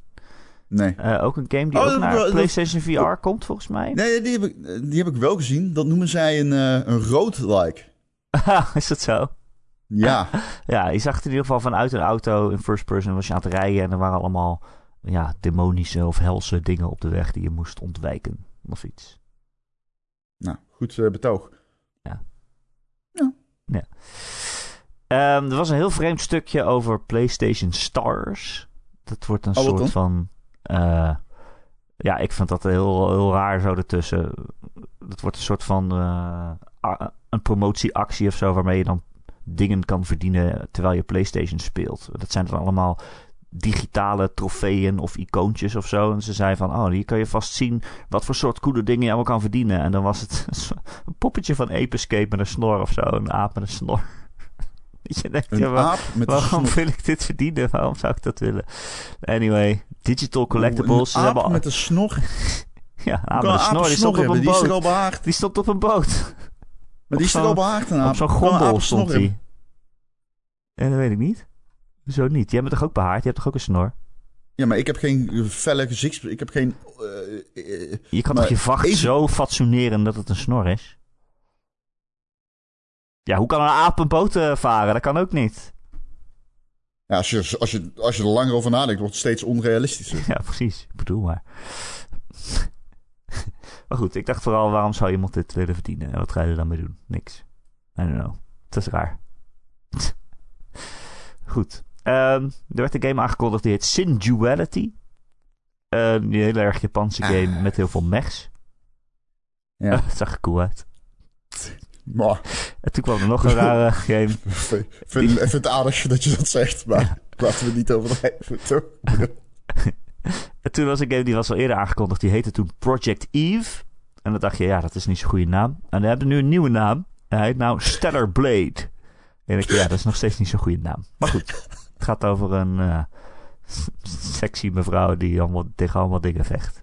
Nee. Eh, ook een game die Oh, ook naar dat- PlayStation VR komt, volgens mij. Nee, die heb, ik, die heb ik wel gezien. Dat noemen zij een, eh een road-like. <laughs> is dat zo? Ja. <laughs> Ja, je zag het in ieder geval vanuit een auto in first person was je aan het rijden en er waren allemaal ja, demonische of helse dingen op de weg die je moest ontwijken of iets. nou, goed eh, betoog. Ehm, er was een heel vreemd stukje over PlayStation Stars. Dat wordt een Oh, soort dan? van. eh, ja, ik vind dat heel, heel raar zo ertussen. Dat wordt een soort van. eh, een promotieactie of zo. Waarmee je dan dingen kan verdienen terwijl je PlayStation speelt. Dat zijn dan allemaal digitale trofeeën of icoontjes of zo. En ze zei van, oh, hier kan je vast zien wat voor soort coole dingen je allemaal kan verdienen. En dan was het <laughs> een poppetje van Ape Escape met een snor of zo. Een aap met een snor. <laughs> Je denkt, ja, waar- een waarom wil ik dit verdienen? Waarom zou ik dat willen? Anyway, digital collectibles. Een Ze aap met een snor. <laughs> ja, aap met een snor. Die stond op een Die boot. al. Die stond op een boot. Maar die is er al behaard, een aap. Op zo'n gondel stond hij. En dat weet ik niet. Zo niet. Jij bent toch ook behaard? Je hebt toch ook een snor? Ja, maar ik heb geen felle gezichts... Ik heb geen... eh, eh, Je kan toch je vacht even- zo fatsoeneren dat het een snor is? Ja, hoe kan een aap een boot eh, varen? Dat kan ook niet. ja, als je, als, je, als je er langer over nadenkt, wordt het steeds onrealistischer. <laughs> Ja, precies. Ik bedoel maar. <laughs> maar goed, ik dacht vooral, waarom zou iemand dit willen verdienen? En wat ga je er dan mee doen? Niks. I don't know. Het is raar. <laughs> goed. Ehm, er werd een game aangekondigd die heet Sin Duality. Een heel erg Japanse Ah. game met heel veel mechs. Ja. <laughs> het zag er cool uit. Maar En toen kwam er nog een rare <laughs> game. ik vind, vind, ik vind het aardig dat je dat zegt, maar laten we niet overdrijven. toch? <laughs> En toen was een game die was al eerder aangekondigd. Die heette toen Project Eve. En dan dacht je, ja, dat is niet zo'n goede naam. En we hebben nu een nieuwe naam. En hij heet nou Stellar Blade. En ik, ja, dat is nog steeds niet zo'n goede naam. Maar goed, het gaat over een eh, sexy mevrouw die allemaal, tegen allemaal dingen vecht.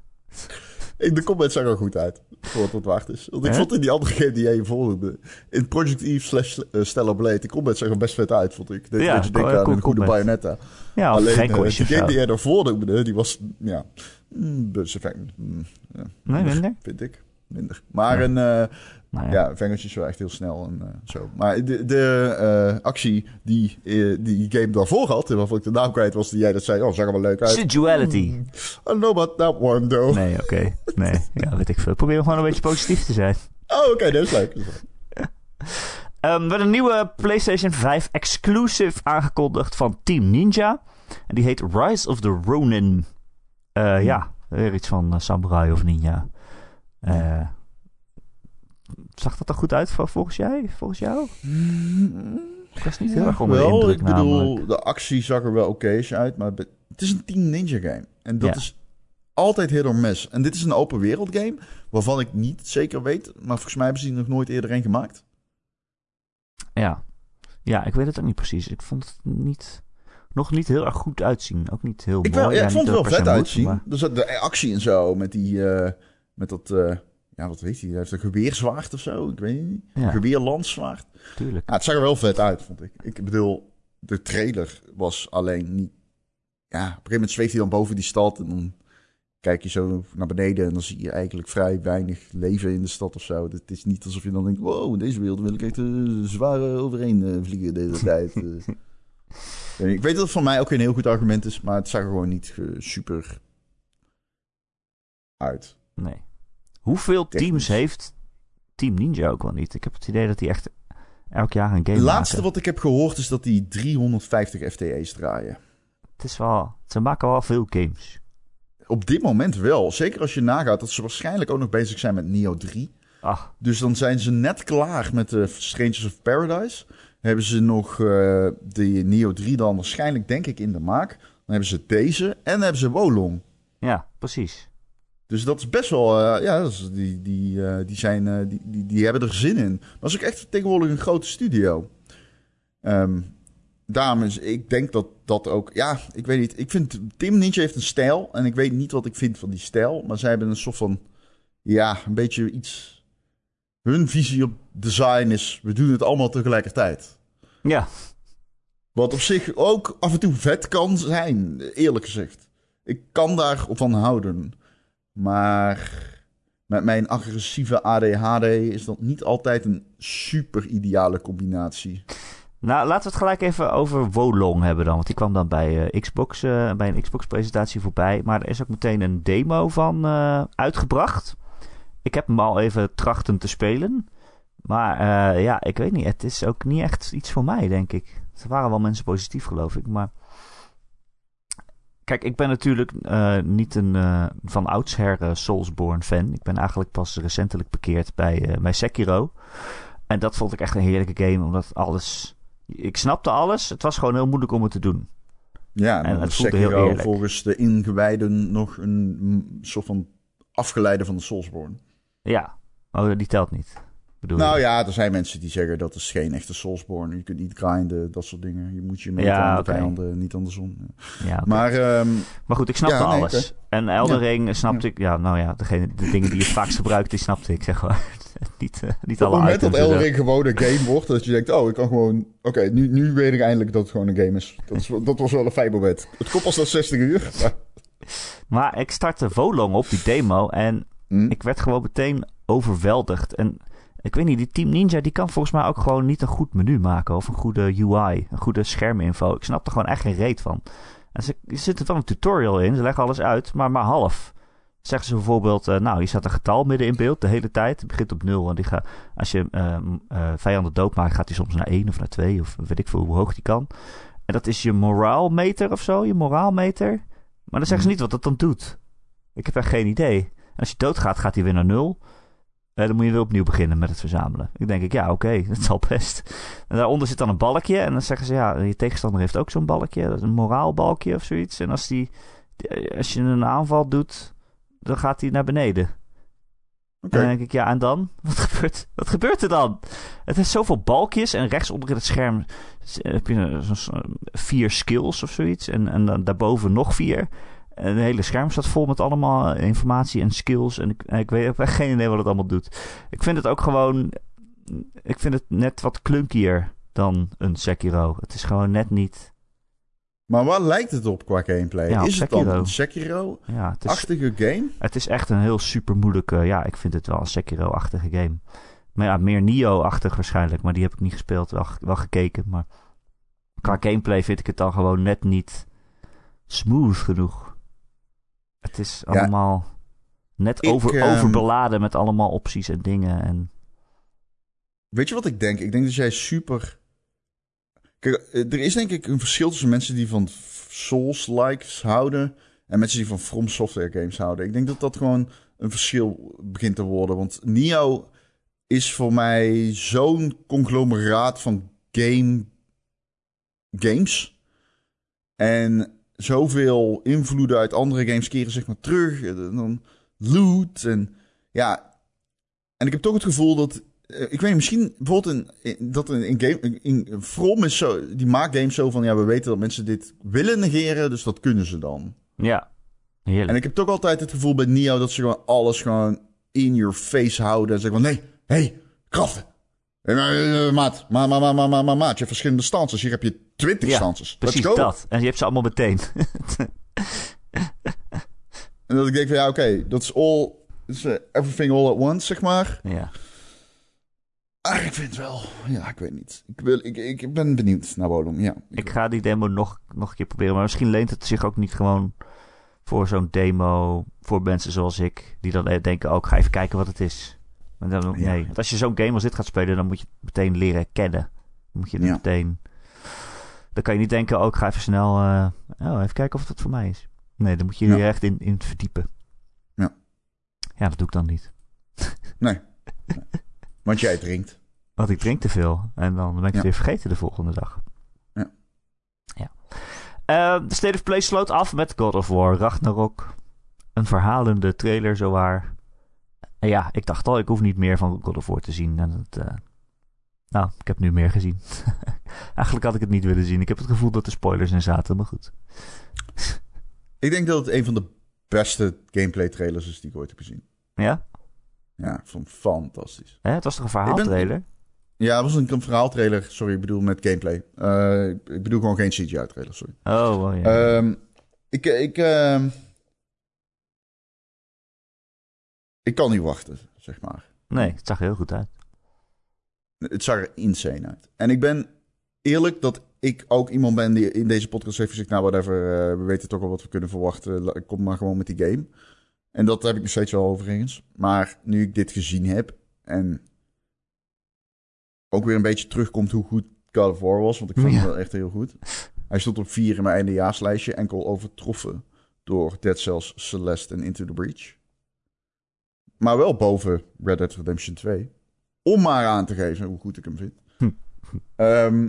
De comments zag er goed uit, voor wat het waard is. Want ik vond in die andere game die jij je volgde, in Project Eve slash eh, Stellar Blade, de comments zag er best vet uit, vond ik. Dat, Ja, dat je denkt aan een goede. Bayonetta. Ja, Alleen geen die of game die jij daarvoor noemde, die was, ja, mm, mm, ja, Nee, minder? Vind ik. Minder. Maar Ja. een, eh, Nou ja. ja, wel echt heel snel en eh, zo. Maar de, de eh, actie die eh, die game daarvoor had, waarvan ik de naam kwijt was, die jij dat zei, oh, zag er wel leuk uit. Duality. I don't know about that one, though. Nee, oké. Nee, <laughs> ja, weet ik veel. Probeer gewoon een beetje positief te zijn. Oh, oké, dat is leuk. Dat is leuk. Ehm, er werd een nieuwe PlayStation 5 exclusive aangekondigd van Team Ninja. En die heet Rise of the Ronin. Ja, weer iets van samurai of ninja. Eh, zag dat er goed uit vol- volgens jij? Volgens jou? Ik was niet heel erg onder de wel, indruk ik bedoel, namelijk. de actie zag er wel oké uit, maar het is een Team Ninja game. En dat Ja. is altijd hit or miss. En dit is een open wereld game, waarvan ik niet zeker weet, maar volgens mij hebben ze nog nooit eerder een gemaakt. Ja. ja, ik weet het ook niet precies. Ik vond het niet, nog niet heel erg goed uitzien. Ook niet heel Ik, mooi. wel, ja, ik vond het wel vet uitzien. maar- Dus de actie en zo, met die, eh, met dat, eh, ja, wat weet hij, hij heeft een geweerzwaard of zo, ik weet niet. Ja. Een. Tuurlijk. Ja, het zag er wel vet uit, vond ik. Ik bedoel, de trailer was alleen niet... Ja, op een gegeven moment zweeft hij dan boven die stad en dan kijk je zo naar beneden en dan zie je eigenlijk vrij weinig leven in de stad of zo. Het is niet alsof je dan denkt, wow, in deze wereld wil ik echt uh, zwaar eh, overheen eh, vliegen de hele tijd. <laughs> Ik weet dat het voor mij ook een heel goed argument is, maar het zag er gewoon niet super uit. Nee. Hoeveel Technisch. teams heeft Team Ninja ook wel niet? Ik heb het idee dat die echt elk jaar een game Het laatste maken. wat ik heb gehoord is dat die 350 FTE's draaien. Het is wel... Ze maken wel veel games. Op dit moment wel. Zeker als je nagaat dat ze waarschijnlijk ook nog bezig zijn met Neo 3. Ach, Dus dan zijn ze net klaar met de Strangers of Paradise. Hebben ze nog eh de Neo 3 dan waarschijnlijk, denk ik, in de maak. Dan hebben ze deze en dan hebben ze Wolong. Ja, precies. Dus dat is best wel, eh, ja, is- die, die, eh, die, zijn, eh, die, die, die hebben er zin in. Maar dat is ook echt tegenwoordig een grote studio. Ehm daarom is, ik denk dat dat ook, ja, ik weet niet. Ik vind, Team Ninja heeft een stijl en ik weet niet wat ik vind van die stijl. Maar zij hebben een soort van, ja, een beetje iets. Hun visie op design is, we doen het allemaal tegelijkertijd. Ja, Wat op zich ook af en toe vet kan zijn, eerlijk gezegd. Ik kan daar van houden. Maar met mijn agressieve ADHD is dat niet altijd een super ideale combinatie. Nou, laten we het gelijk even over Wolong hebben dan. Want die kwam dan bij, eh, Xbox, eh, bij een Xbox-presentatie voorbij. Maar er is ook meteen een demo van eh, uitgebracht. Ik heb hem al even trachten te spelen. Maar ja, ik weet niet. Het is ook niet echt iets voor mij, denk ik. Er waren wel mensen positief, geloof ik. Maar kijk, ik ben natuurlijk eh, niet een eh, van oudsher eh, Soulsborne fan. Ik ben eigenlijk pas recentelijk bekeerd bij, bij Sekiro. En dat vond ik echt een heerlijke game, omdat alles... Ik snapte alles. Het was gewoon heel moeilijk om het te doen. Ja, En het voelde heel eerlijk. volgens de ingewijden nog een soort van afgeleide van de Soulsborne. Ja. Oh, die telt niet. Bedoel Nou je? ja, er zijn mensen die zeggen dat is geen echte Soulsborne. Je kunt niet grinden, dat soort dingen. Je moet je meten Ja, aan de oké. vijanden, niet andersom. Ja, oké. Maar ehm, Maar goed, ik snapte Ja, nee, alles. En Elden Ja. Ring snapte ik... Ja, nou ja, degene, de dingen die je vaakst <laughs> gebruikt, die snapte ik, zeg maar. <laughs> niet, eh, niet op alle het moment dat items en Elden zo. Ring gewoon een game wordt, dat je denkt, oh, ik kan gewoon... Oké, nu, nu weet ik eindelijk dat het gewoon een game is. Dat, is, dat was wel een fijn moment. Het pas na 60 uur. maar- <laughs> Maar ik startte Volong op, die demo. En Hm? ik werd gewoon meteen overweldigd. En ik weet niet, die Team Ninja die kan volgens mij ook gewoon niet een goed menu maken. Of een goede UI, een goede scherminfo. Ik snap er gewoon echt geen reet van. En ze, er zit er wel een tutorial in, ze leggen alles uit, maar maar half. Zeggen ze bijvoorbeeld, eh, nou, je staat een getal midden in beeld de hele tijd. Het begint op 0. En die gaat, als je uh, uh, vijanden doodmaakt, gaat hij soms naar 1 of naar 2. Of weet ik veel hoe hoog die kan. En dat is je moraalmeter of zo, je moraalmeter. Maar dan zeggen ze mhm. niet wat dat dan doet. Ik heb echt geen idee. Als je doodgaat, gaat hij weer naar 0 dan moet je weer opnieuw beginnen met het verzamelen. Ik denk ik, ja, oké, <laughs> dat zal best. En daaronder zit dan een balkje. En dan zeggen ze, ja, je tegenstander heeft ook zo'n balkje. Dat is een moraalbalkje of zoiets. En als, die, die- als je een aanval doet, dan gaat hij naar beneden. En dan denk ik, ja, en dan? <laughs> Wat gebeurt, wat gebeurt er dan? Het heeft zoveel balkjes en rechtsonder in het scherm s- heb je vier skills of zoiets. En, en dan daarboven nog vier. En het hele scherm staat vol met allemaal informatie en skills. En ik, en ik weet ik heb echt geen idee wat het allemaal doet. Ik vind het ook gewoon... Ik vind het net wat klunkier dan een Sekiro. Het is gewoon net niet... Maar waar lijkt het op qua gameplay? Ja, is het dan Sekiro. een Sekiro-achtige Ja, het is, game? het is echt een heel super moeilijke... Ja, ik vind het wel een Sekiro-achtige game. Maar ja, meer Nio-achtig waarschijnlijk. Maar die heb ik niet gespeeld. Wel, wel gekeken. Maar qua gameplay vind ik het dan gewoon net niet smooth genoeg. Het is Ja. allemaal net Ik, over, ehm, overbeladen met allemaal opties en dingen. En Weet je wat ik denk? Ik denk dat jij super... Kijk, eh, er is denk ik een verschil tussen mensen die van Souls-likes houden... en mensen die van From Software games houden. Ik denk dat dat gewoon een verschil begint te worden. Want Nio is voor mij zo'n conglomeraat van game... games. En zoveel invloeden uit andere games keren zeg maar terug. En dan loot en... Ja, en ik heb toch het gevoel dat eh, ik weet niet, misschien bijvoorbeeld in, in- dat in, in game, in, in From is zo, die maakt games zo van, ja, we weten dat mensen dit willen negeren, dus dat kunnen ze dan. ja, heerlijk. En ik heb toch altijd het gevoel bij Nio dat ze gewoon alles gewoon in your face houden en zeggen van, nee, hey, kraften. Eh, maat, ma, ma, ma, ma, ma, ma, maat, je hebt verschillende stances. Hier heb je twintig Ja, stances. Precies dat. En je hebt ze allemaal meteen. En dat ik denk van, ja, oké, dat is all, is eh, everything all at once, zeg maar. ja. Ah, ik vind het wel, ja, ik weet niet. Ik, wil, ik, ik ben benieuwd naar Wolong, ja. Ik ga die demo nog, nog een keer proberen. Maar misschien leent het zich ook niet gewoon voor zo'n demo. Voor mensen zoals ik. Die dan denken: oh, ik ga even kijken wat het is. Maar dan, Ja. Nee. Want als je zo'n game als dit gaat spelen, dan moet je het meteen leren kennen. Dan moet je het Ja. meteen. Dan kan je niet denken: oh, ik ga even snel. eh, oh, even kijken of het voor mij is. Nee, dan moet je Ja. er echt in, in verdiepen. Ja. Ja, dat doe ik dan niet. Nee. <laughs> nee. Want jij drinkt. Want ik drink te veel. En dan ben ik het weer vergeten de volgende dag. Ja. Ja. Eh, de State of Play sloot af met God of War Ragnarok. Een verhalende trailer, zowaar. En ja, ik dacht al, ik hoef niet meer van God of War te zien. En het, eh, nou, ik heb nu meer gezien. <laughs> Eigenlijk had ik het niet willen zien. Ik heb het gevoel dat er spoilers in zaten, maar goed. <laughs> Ik denk dat het een van de beste gameplay trailers is die ik ooit heb gezien. Ja? Ja, ik vond het fantastisch. Hè, het was toch een verhaaltrailer? Ja, het was een, een verhaaltrailer. Sorry, ik bedoel met gameplay. Eh, ik bedoel gewoon geen CGI-trailer, sorry. Oh, oh ja. Ehm, ik, ik, ehm, ik kan niet wachten, zeg maar. nee, het zag er heel goed uit. Het zag er insane uit. En ik ben eerlijk dat ik ook iemand ben die in deze podcast heeft gezegd... nou, whatever, uh, we weten toch al wat we kunnen verwachten. Kom maar gewoon met die game. En dat heb ik nog steeds wel overigens. Maar nu ik dit gezien heb en ook weer een beetje terugkomt hoe goed God of War was... want ik vond Ja. het wel echt heel goed. Hij stond op vier in mijn eindejaarslijstje... enkel overtroffen door Dead Cells, Celeste en Into the Breach. Maar wel boven Red Dead Redemption 2. Om maar aan te geven hoe goed ik hem vind. Hm. Ehm,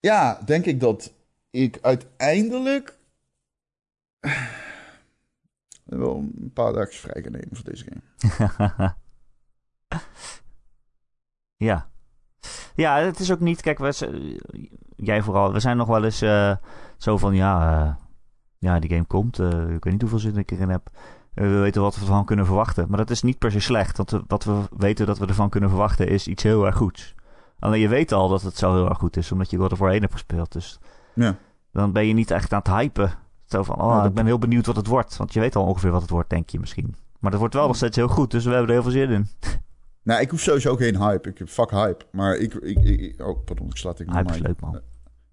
ja, denk ik dat ik uiteindelijk wel een paar dagjes vrij kan nemen voor deze game. <laughs> ja. Ja, het is ook niet... Kijk, we, z- jij vooral. We zijn nog wel eens eh, zo van... Ja, eh, ja, die game komt. eh, ik weet niet hoeveel zin ik erin heb. Eh, we weten wat we ervan kunnen verwachten. Maar dat is niet per se slecht. Want we- wat we weten dat we ervan kunnen verwachten... is iets heel erg goeds. Alleen je weet al dat het zo heel erg goed is. Omdat je God of War 1 hebt gespeeld. Dus Ja. dan ben je niet echt aan het hypen. Zo van, oh, Ja, ik ben heel benieuwd wat het wordt. Want je weet al ongeveer wat het wordt, denk je misschien. Maar het wordt wel nog steeds heel goed. Dus we hebben er heel veel zin in. <laughs> Nou, ik hoef sowieso geen hype. Ik heb fuck hype. Maar ik... ik, oh, pardon, ik slaat ik Hype is leuk, man.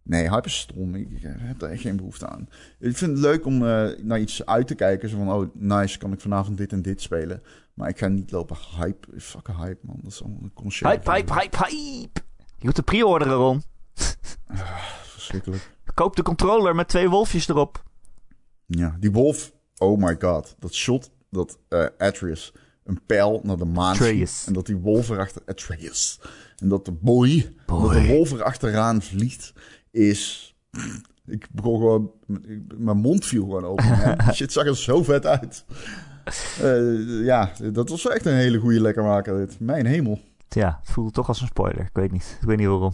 Nee, hype is stom. Ik, heb daar echt geen behoefte aan. Ik vind het leuk om eh, naar iets uit te kijken. Zo van, oh, nice, kan ik vanavond dit en dit spelen. Maar ik ga niet lopen hype. Fucking hype, man. Dat is allemaal een commerciële Hype, hype, hype, hype. Je moet de pre-orderen, Ron. <laughs> Verschrikkelijk. Koop de controller met twee wolfjes erop. Ja, die wolf. Oh my god. Dat shot dat eh Atreus een pijl naar de maan schiet. Atreus. En dat die wolf erachter... Atreus. En dat de boy, Boy. dat de wolf erachteraan vliegt, is... Ik begon gewoon... ik- Mijn mond viel gewoon open. <laughs> Shit zag er zo vet uit. Eh, ja, dat was echt een hele goede lekkermaker dit. Mijn hemel. Ja, het voelde toch als een spoiler. Ik weet niet. Ik weet niet waarom.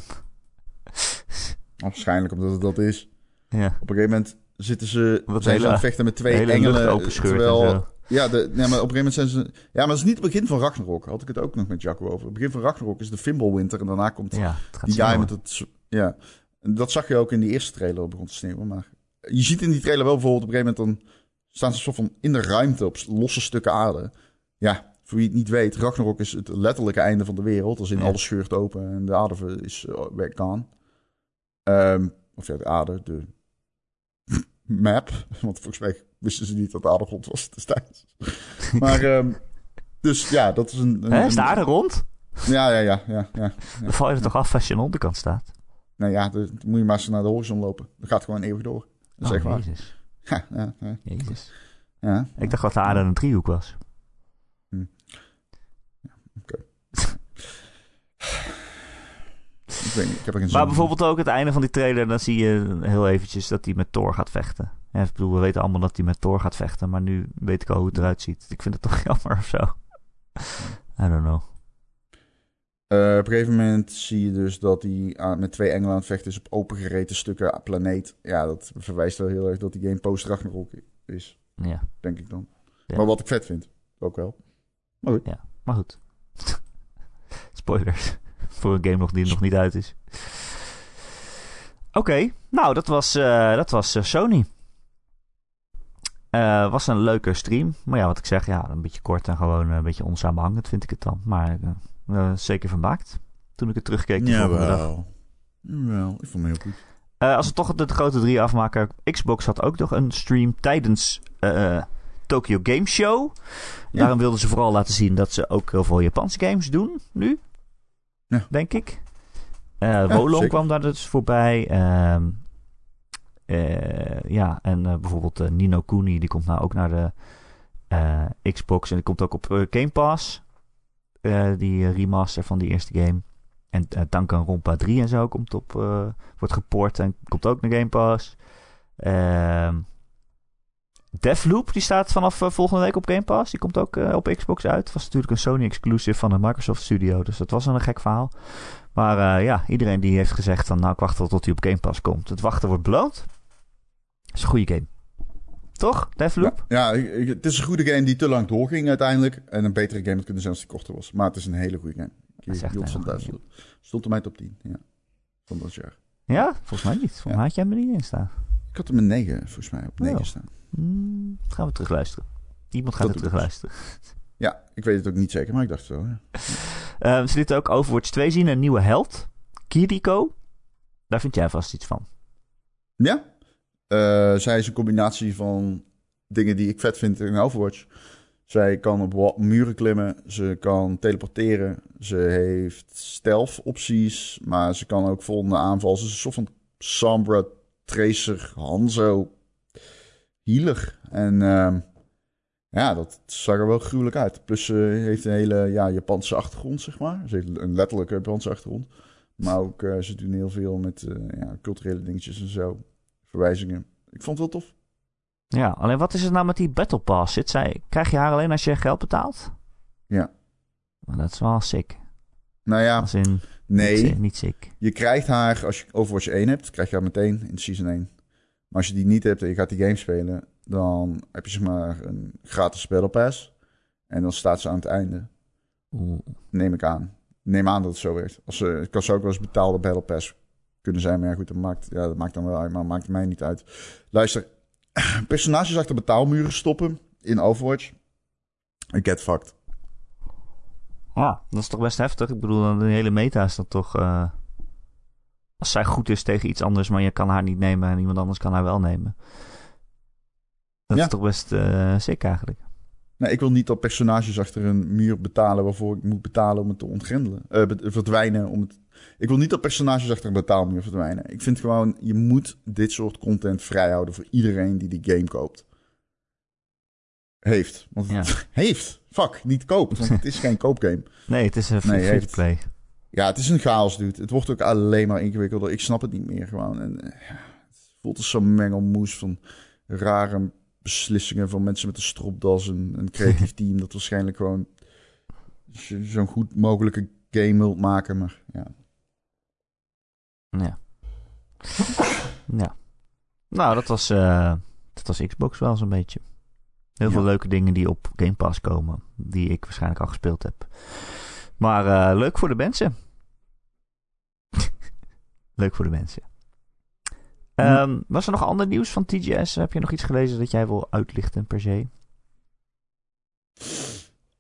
<laughs> Waarschijnlijk omdat het dat is. Ja. Op een gegeven moment zitten ze, Wat zijn ze hele- aan het vechten met twee engelen. en terwijl, ja, de, nee, maar op een gegeven moment zijn ze... Ja, maar dat is niet het begin van Ragnarok. Had ik het ook nog met Jacco over. Het begin van Ragnarok is de Fimbulwinter. En daarna komt Ja, het die guy met het... Ja, dat zag je ook in die eerste trailer begon te sneeuwen. Maar je ziet in die trailer wel bijvoorbeeld op een gegeven moment... dan staan ze soort van in de ruimte op losse stukken aarde. Ja, voor wie het niet weet... Ragnarok is het letterlijke einde van de wereld. Als in Ja. alles scheurt open en de aarde is uh, gone. Ehm, of ja, de aarde, de <laughs> map. Want volgens mij wisten ze niet dat de aarde rond was destijds. <laughs> Maar, ehm, dus ja, dat is een... een Hè, is de aarde rond? Ja, ja, ja, ja, ja. Dan val je er toch af als je aan de onderkant staat? Nou ja, dan moet je maar eens naar de horizon lopen. Dat gaat gewoon eeuwig door. Dat is Oh, echt waar. Jezus. <laughs> Ja, ja, ja, Jezus. ja. Ik dacht dat de aarde een driehoek was. Ik weet niet, ik heb er geen zin Maar bijvoorbeeld ook het einde van die trailer, dan zie je heel eventjes dat hij met Thor gaat vechten. Ja, ik bedoel, we weten allemaal dat hij met Thor gaat vechten, maar nu weet ik al hoe het eruit ziet. Ik vind het toch <laughs> jammer of zo. I don't know. Eh, op een gegeven moment zie je dus dat hij aan- met twee engelen aan het vechten is op opengereten stukken planeet. Ja, dat verwijst wel heel erg dat die game post Ragnarok is, Ja, denk ik dan. Ja. Maar wat ik vet vind, ook wel. maar goed. <laughs> Spoilers. Voor een game nog die nog niet uit is. Oké, nou dat was, eh, dat was eh, Sony. Eh, was een leuke stream. Maar ja, wat ik zeg, ja, een beetje kort en gewoon een beetje onsamenhangend vind ik het dan. Maar eh, zeker vermaakt. Toen ik het terugkeek de volgende dag. Jawel. Jawel, ik vond me heel goed. Eh, als we toch de grote drie afmaken. Xbox had ook nog een stream tijdens eh, Tokyo Game Show. Ja. Daarom wilden ze vooral laten zien dat ze ook heel veel Japanse games doen nu. Ja. Denk ik. Wolong zeker. kwam daar dus voorbij. Ehm, eh, ja, en bijvoorbeeld Nino Kuni, die komt nou ook naar de Xbox. En die komt ook op Game Pass. Eh, die eh, remaster van die eerste game. En uh, Danganronpa 3 en zo komt op, uh, wordt gepoord en komt ook naar Game Pass. Ehm Deathloop, die staat vanaf uh, volgende week op Game Pass. Die komt ook uh, op Xbox uit. Was natuurlijk een Sony exclusive van de Microsoft Studio. Dus dat was een gek verhaal. Maar uh, ja, iedereen die heeft gezegd van nou ik wacht wel tot hij op Game Pass komt. Het wachten wordt beloond. Het is een goede game. Toch, Deathloop? Ja, ja het is een goede game die te lang doorging uiteindelijk. En een betere game had kunnen zijn als die korter was. Maar het is een hele goede game. Ik hield van Deathloop. Stond op mij top 10, ja. Van dat jaar. Ja, volgens mij niet. Volgens mij had jij hem er niet in staan. Ik had hem een 9, volgens mij, op 9 oh. staan. Hmm, gaan we terugluisteren. Iemand gaat dat er terugluisteren. Ja, ik weet het ook niet zeker, maar ik dacht zo. Ja. Uh, ze lieten ook Overwatch 2 zien, een nieuwe held. Kiriko. Daar vind jij vast iets van. Ja. Uh, zij is een combinatie van dingen die ik vet vind in Overwatch. Zij kan op muren klimmen, ze kan teleporteren, ze heeft stealth opties, maar ze kan ook volgende aanval. Ze is een soort van Tracer, Hanzo, healer. En uh, ja, dat zag er wel gruwelijk uit. Plus ze heeft een hele ja, Japanse achtergrond, zeg maar. Ze heeft een letterlijke Japanse achtergrond. Maar ook uh, ze doen heel veel met uh, ja, culturele dingetjes en zo. Verwijzingen. Ik vond het wel tof. Ja, alleen wat is het nou met die Battle Pass? Zit zij, krijg je haar alleen als je geld betaalt? Ja. Maar dat is wel sick. Nou ja, als in, nee. Niet, niet sick. Je krijgt haar, als je Overwatch 1 hebt, krijg je haar meteen in Season 1. Maar als je die niet hebt en je gaat die game spelen, dan heb je zeg maar een gratis Battle Pass. En dan staat ze aan het einde. Oeh. Neem ik aan. Neem aan dat het zo werkt. Als ze, het kan zo ook wel eens betaalde Battle Pass kunnen zijn. Maar ja, goed, dat maakt, ja, dat maakt dan wel uit. Maar maakt mij niet uit. Luister, <clears throat> personages achter betaalmuren stoppen in Overwatch. Ik get fucked. Ja, dat is toch best heftig. Ik bedoel, de hele meta is dat toch... Uh, als zij goed is tegen iets anders, maar je kan haar niet nemen en iemand anders kan haar wel nemen. Dat Ja. is toch best uh, sick eigenlijk. Nee, ik wil niet dat personages achter een muur betalen waarvoor ik moet betalen om het te ontgrendelen. Be- verdwijnen. Om het... Ik wil niet dat personages achter een betaalmuur verdwijnen. Ik vind gewoon, je moet dit soort content vrijhouden voor iedereen die die game koopt. Heeft. Want Ja. <laughs> heeft. Fuck, niet koopt. Want het is geen koopgame. <laughs> Nee, het is een Nee, free heeft. to play. Ja, het is een chaos, dude. Het wordt ook alleen maar ingewikkelder. Ik snap het niet meer gewoon. En, eh, ja, het voelt als zo'n mengelmoes van rare beslissingen van mensen met een stropdas. En een creatief <laughs> team dat waarschijnlijk gewoon zo- zo'n goed mogelijke game wilt maken. Maar ja, Ja. <laughs> ja. Nou, dat was, eh, dat was Xbox wel zo'n beetje. Heel Ja. veel leuke dingen die op Game Pass komen. Die ik waarschijnlijk al gespeeld heb. Maar eh, leuk voor de mensen. <laughs> leuk voor de mensen. Ehm, was er nog ander nieuws van TGS? Heb je nog iets gelezen dat jij wil uitlichten per se?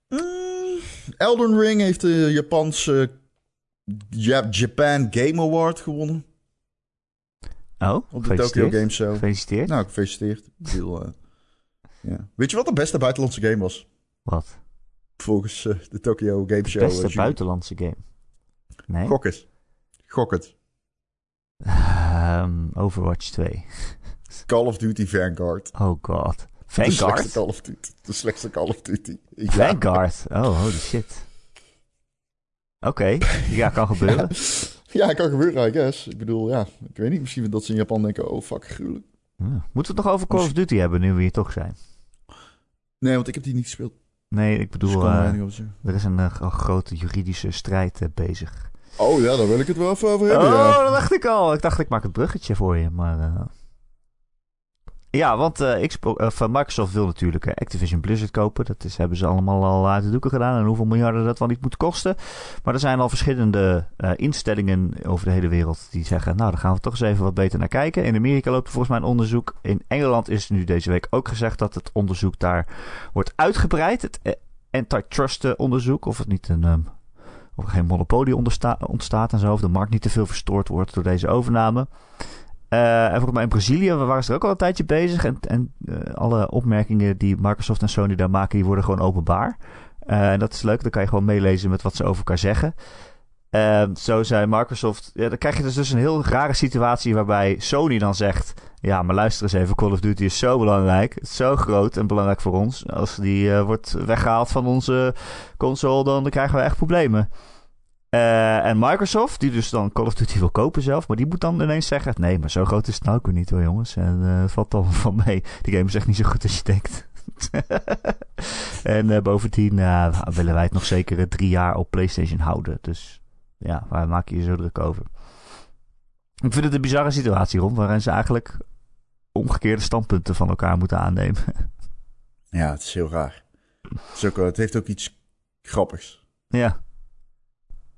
Mm, Elden Ring heeft de Japanse Ja- Japan Game Award gewonnen. Oh, Op de Tokyo. Game Show. Gefeliciteerd. Nou, gefeliciteerd. Bedoel, eh, ja. Weet je wat de beste buitenlandse game was? Wat? Volgens eh, de Tokyo Game De Show. beste eh, buitenlandse game. Nee? Gok het. Gok het. Ehm, Overwatch 2. Call of Duty Vanguard. Oh god. De slechtste Vanguard? Call of Duty. De slechtste Call of Duty. Ja. Vanguard. Oh, holy shit. Oké, ja, kan gebeuren. <laughs> Ja, kan gebeuren, I guess. Ik bedoel, ja, ik weet niet. Misschien dat ze in Japan denken, oh fuck, gruwelijk. Ja. Moeten we het nog over Call of Duty hebben, nu we hier toch zijn? Nee, want ik heb die niet gespeeld. Nee, ik Dus ik bedoel, er eh, er is een eh, gro- grote juridische strijd eh, bezig. Oh ja, daar wil ik het wel even over hebben, Oh, ja. dat dacht ik al. Ik dacht, ik maak het bruggetje voor je, maar... eh, Ja, want eh, Xbox, eh, Microsoft wil natuurlijk Activision Blizzard kopen. Dat is, hebben ze allemaal al uit de doeken gedaan. En hoeveel miljarden dat wel niet moet kosten. Maar er zijn al verschillende instellingen over de hele wereld die zeggen... nou, daar gaan we toch eens even wat beter naar kijken. In Amerika loopt volgens mij een onderzoek. In Engeland is nu deze week ook gezegd dat het onderzoek daar wordt uitgebreid. Het antitrust onderzoek. Of het niet een... ehm, of geen monopolie ontstaat en zo. Of de markt niet te veel verstoord wordt door deze overname. Eh, en volgens mij in Brazilië waren ze er ook al een tijdje bezig. En, en eh, alle opmerkingen die Microsoft en Sony daar maken, die worden gewoon openbaar. Eh, en dat is leuk, dan kan je gewoon meelezen met wat ze over elkaar zeggen. Eh, zo zei Microsoft. Ja, dan krijg je dus, dus een heel rare situatie waarbij Sony dan zegt: Ja, maar luister eens even, Call of Duty is zo belangrijk. Zo groot en belangrijk voor ons. Als die eh, wordt weggehaald van onze console, dan krijgen we echt problemen. Eh, en Microsoft, die dus dan Call of Duty wil kopen zelf, maar die moet dan ineens zeggen: nee, maar zo groot is het nou ook niet hoor, jongens. En het valt dan van mee. Die game is echt niet zo goed als je denkt. <laughs> en bovendien willen wij het nog zeker drie jaar op PlayStation houden. Dus ja, waar maak je je zo druk over? Ik vind het een bizarre situatie rond, waarin ze eigenlijk omgekeerde standpunten van elkaar moeten aannemen. <laughs> Ja, het is heel raar. Het, is ook, wel- het heeft ook iets grappigs. ja,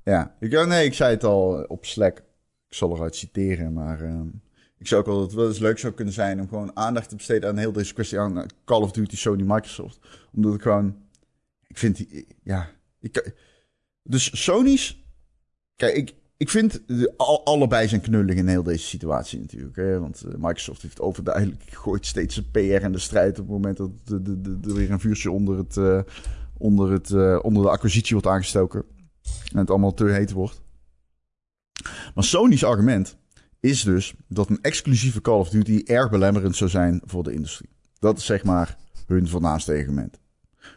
Ja, ik, oh nee, ik zei het al op Slack. Ik zal eruit citeren, maar ehm, ik zou ook wel dat het wel eens leuk zou kunnen zijn om gewoon aandacht te besteden aan heel deze kwestie aan eh, Call of Duty, Sony, Microsoft. Omdat ik gewoon, ik vind die, ja, ik, dus Sony's, kijk, ik, ik vind al, allebei zijn knullig in heel deze situatie natuurlijk. Hè? Want eh, Microsoft heeft overduidelijk <laughs> gooit steeds zijn PR en de strijd op het moment dat er weer een vuurtje onder, het, eh, onder, het, eh, onder de acquisitie wordt aangestoken. En het allemaal te heet wordt. Maar Sony's argument is dus dat een exclusieve Call of Duty erg belemmerend zou zijn voor de industrie. Dat is zeg maar hun voornaamste argument.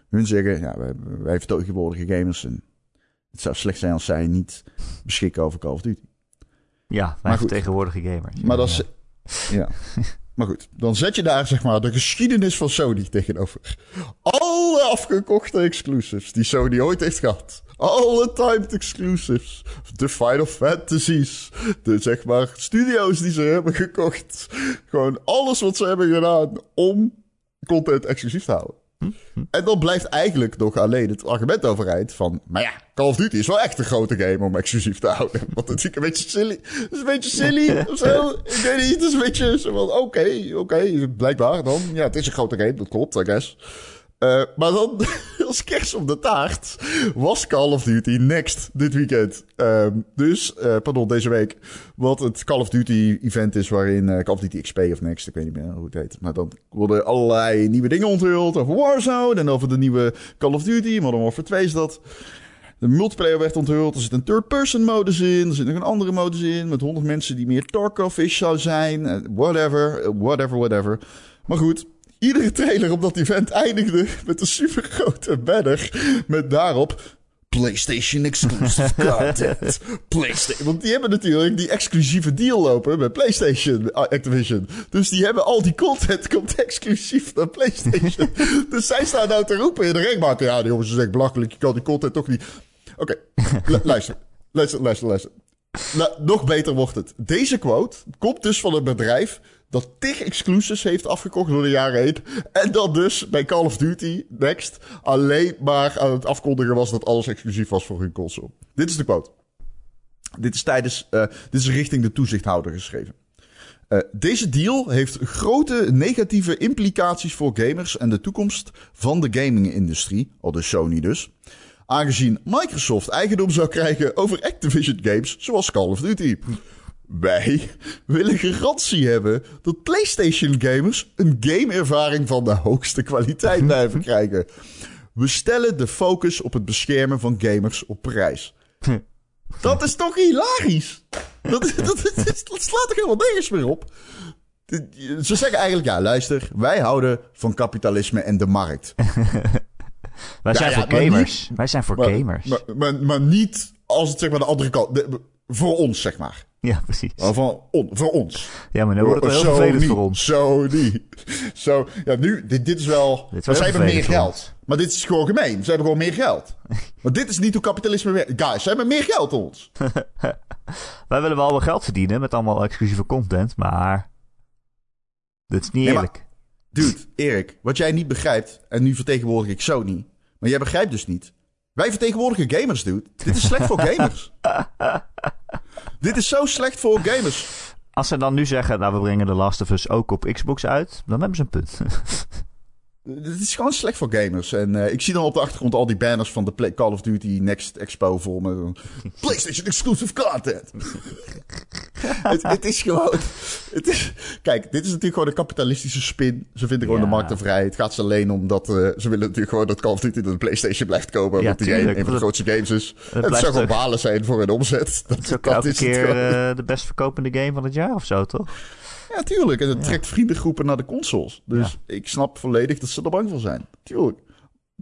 Hun zeggen, ja, wij, wij vertegenwoordigen gamers en het zou slecht zijn als zij niet beschikken over Call of Duty. ja wij Maar goed. vertegenwoordigen gamers. Maar dat is. Ja. <laughs> Maar goed, dan zet je daar zeg maar de geschiedenis van Sony tegenover. Alle afgekochte exclusives die Sony ooit heeft gehad. Alle timed exclusives. De Final Fantasies. De zeg maar studio's die ze hebben gekocht. Gewoon alles wat ze hebben gedaan om content exclusief te houden. En dan blijft eigenlijk nog alleen het argument overeind van... Maar ja, Call of Duty is wel echt een grote game om exclusief te houden. <laughs> Want het is een beetje silly. Is een beetje silly of zo. Ik weet niet, het is een beetje zo. Oké, oké, blijkbaar dan. Ja, het is een grote game, dat klopt, I guess. Eh, maar dan, <laughs> als kerst op de taart, was Call of Duty Next dit weekend. Ehm, dus, eh, pardon, deze week. Wat het Call of Duty event is waarin eh, Call of Duty XP of Next, ik weet niet meer hoe het heet. Maar dan worden allerlei nieuwe dingen onthuld over Warzone en over de nieuwe Call of Duty. Modern Warfare 2 is dat. De multiplayer werd onthuld. Er zit een third-person modus in. Er zit nog een andere modus in. Met 100 mensen die meer Tarkov-ish zou zijn. Whatever, whatever, whatever. Maar goed, iedere trailer op dat event eindigde met een supergrote banner. Met daarop. PlayStation exclusive <laughs> content. PlayStation. Want die hebben natuurlijk die exclusieve deal lopen met PlayStation Activision. Dus die hebben al die content komt exclusief naar PlayStation. <laughs> dus zij staan nou te roepen in de rechtbank. Ja, die jongens, is echt belachelijk. Je kan die content toch niet. Oké, lu- <laughs> luister. Luister, luister, luister. Nou, nog beter wordt het. Deze quote komt dus van een bedrijf dat tig exclusives heeft afgekocht door de jaren heen. En dat dus bij Call of Duty Next alleen maar aan het afkondigen was dat alles exclusief was voor hun console. Dit is de quote. Dit is tijdens, eh, dit is richting de toezichthouder geschreven. Eh, deze deal heeft grote negatieve implicaties voor gamers en de toekomst van de gaming-industrie, al de Sony dus. Aangezien Microsoft eigendom zou krijgen over Activision games zoals Call of Duty. Wij <laughs> willen garantie hebben dat PlayStation gamers een gameervaring van de hoogste kwaliteit <laughs> blijven krijgen. We stellen de focus op het beschermen van gamers op prijs. <laughs> Dat is toch hilarisch? Dat, dat, dat, dat slaat er helemaal nergens meer op. Ze zeggen eigenlijk, ja, luister, wij houden van kapitalisme en de markt. Wij zijn ja, gamers. Wij zijn voor Maar, gamers. maar, maar, maar niet als het zeg maar de andere kant... de- voor ons, zeg maar. Ja, precies. Maar Van, on, voor ons. Ja, maar nu wordt het wel heel vervelend voor ons. Zo niet. Zo, ja, nu, dit, dit is wel... Dit is maar wel zij hebben meer geld. Maar dit is gewoon gemeen. Ze hebben gewoon meer geld. <laughs> maar dit is niet hoe kapitalisme werkt. Guys, ze hebben meer geld dan ons. <laughs> Wij willen wel wel geld verdienen met allemaal exclusieve content, maar... Dit is niet Nee, maar- eerlijk. Dude, Erik, wat jij niet begrijpt, en nu vertegenwoordig ik Sony, maar jij begrijpt dus niet. Wij vertegenwoordigen gamers, dude. Dit is slecht voor <laughs> gamers. Dit is zo slecht voor gamers. Als ze dan nu zeggen, nou we brengen The Last of Us ook op Xbox uit, dan hebben ze een punt. <laughs> Dit is gewoon slecht voor gamers. En eh, ik zie dan op de achtergrond al die banners van de Play- Call of Duty Next Expo voor me. <laughs> PlayStation exclusive content. <laughs> het, het is gewoon. Het is, kijk, dit is natuurlijk gewoon een kapitalistische spin. Ze vinden gewoon Ja. de markt te vrij. Het gaat ze alleen omdat eh, ze willen natuurlijk gewoon dat Call of Duty naar de PlayStation blijft komen. Ja, omdat die een, een van de grootste games is. Het, blijft zou gewoon balen zijn voor hun omzet. <laughs> Dat, Het is ook dat elke is het keer eh, de best verkopende game van het jaar of zo, toch? Ja, tuurlijk. En het trekt vriendengroepen naar de consoles. Dus ik snap volledig dat ze er bang voor zijn. Tuurlijk.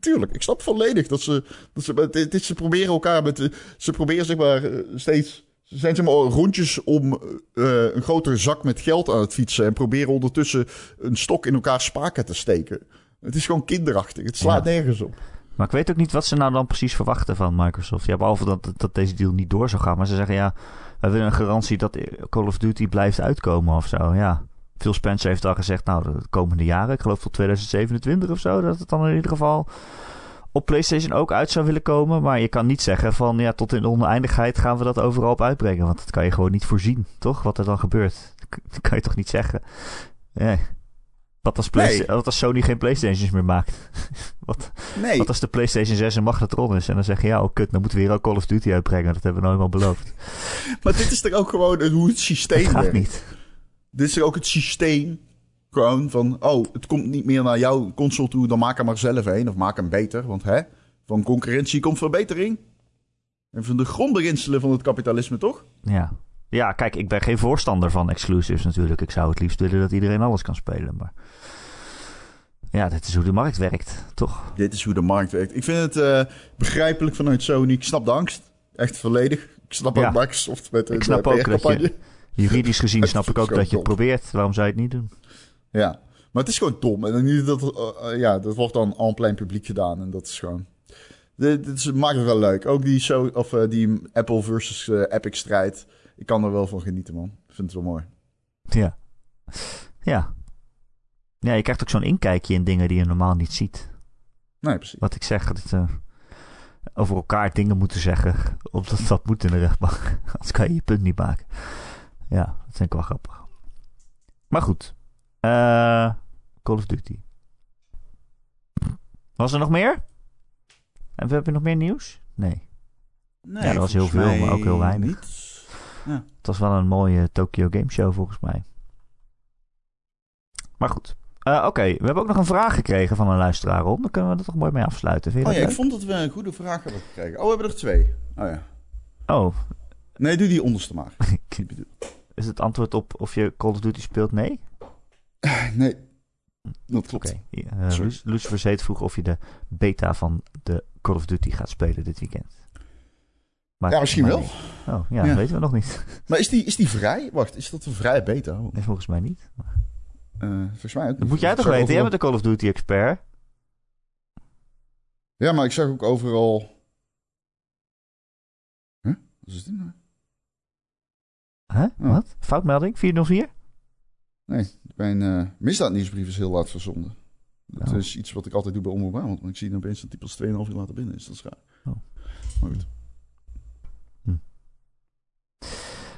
Tuurlijk, ik snap volledig dat ze. Dat ze, dit, dit- ze proberen elkaar met. de- Ze proberen zeg maar eh, steeds. Ze zijn zeg maar rondjes om eh, een grotere zak met geld aan het fietsen. En proberen ondertussen een stok in elkaar spaken te steken. Het is gewoon kinderachtig. Het slaat Ja. nergens op. Maar ik weet ook niet wat ze nou dan precies verwachten van Microsoft. Ja, behalve dat, dat deze deal niet door zou gaan. Maar ze zeggen ja, wij willen een garantie dat Call of Duty blijft uitkomen of zo. Ja, Phil Spencer heeft al gezegd, nou, de komende jaren, ik geloof tot 2027 of zo, dat het dan in ieder geval op PlayStation ook uit zou willen komen. Maar je kan niet zeggen van, ja, tot in de oneindigheid gaan we dat overal op uitbrengen. Want dat kan je gewoon niet voorzien, toch? Wat er dan gebeurt. Dat kan je toch niet zeggen? Nee. Wat als, Nee. wat als Sony geen PlayStations meer maakt? <laughs> wat, Nee, wat als de PlayStation 6 een magnetron is? En dan zeg je, ja, oh kut, dan moeten we hier ook Call of Duty uitbrengen. Dat hebben we nou eenmaal beloofd. <laughs> maar dit is toch ook gewoon hoe het systeem gaat werkt. niet. Dit is toch ook het systeem. Gewoon van, oh, het komt niet meer naar jouw console toe, dan maak er maar zelf een. Of maak hem beter, want hè, van concurrentie komt verbetering. En van de grondbeginselen van het kapitalisme, toch? Ja. Ja, kijk, ik ben geen voorstander van exclusives natuurlijk. Ik zou het liefst willen dat iedereen alles kan spelen. Maar ja, dit is hoe de markt werkt, toch? Dit is hoe de markt werkt. Ik vind het eh, begrijpelijk vanuit Sony. Ik snap de angst. Echt volledig. Ik snap Ja. ook Microsoft met Ik snap ook dat. Juridisch gezien <laughs> snap ik ook dat je het probeert. Waarom zou je het niet doen? Ja, maar het is gewoon dom. En dan niet dat, eh, eh, ja, dat wordt dan aan plein publiek gedaan. En dat is gewoon... Dit, dit is- maakt het wel leuk. Ook die, so, of, die Apple versus Epic strijd. Ik kan er wel van genieten, man. Ik vind het wel mooi. Ja. Ja. Ja, je krijgt ook zo'n inkijkje in dingen die je normaal niet ziet. Nee, precies. Wat ik zeg, dat eh, over elkaar dingen moeten zeggen. <laughs> Omdat dat moet in de rechtbank. <laughs> Anders kan je je punt niet maken. Ja, dat vind ik wel grappig. Maar goed. Eh, Call of Duty. Was er nog meer? En we hebben nog meer nieuws? Nee. Nee, Ja, dat was heel veel, maar ook heel weinig. niet. Het was wel een mooie Tokyo Game Show volgens mij. Maar goed. Eh, Oké, we hebben ook nog een vraag gekregen van een luisteraar om. Dan kunnen we er toch mooi mee afsluiten. Vind je Oh ja, ik vond dat we een goede vraag hebben gekregen. Oh, we hebben er twee. Oh ja. Oh, Nee, doe die onderste maar. <laughs> Is het antwoord op of je Call of Duty speelt? Nee? Nee, dat klopt. Oké. Eh. Lu- Lucifer Zeet vroeg of je de beta van de Call of Duty gaat spelen dit weekend. Maar, Ja, misschien wel. Oh, ja, Ja. weten we nog niet. <laughs> Maar is die, is die vrij? Wacht, is dat een vrije beta? Nee, volgens mij niet. Eh, volgens mij ook Dat moet jij toch weten? Jij overal- bent de Call of Duty expert. Ja, maar ik zag ook overal... Huh? Wat is dit nou? Huh? Oh. Wat? Foutmelding? 404? Nee, mijn eh misdaadnieuwsbrief is heel laat verzonden. Dat Oh. is iets wat ik altijd doe bij Omroep. Want ik zie opeens dat die pas 2,5 uur later binnen is. Dat is raar. Oh. Maar goed.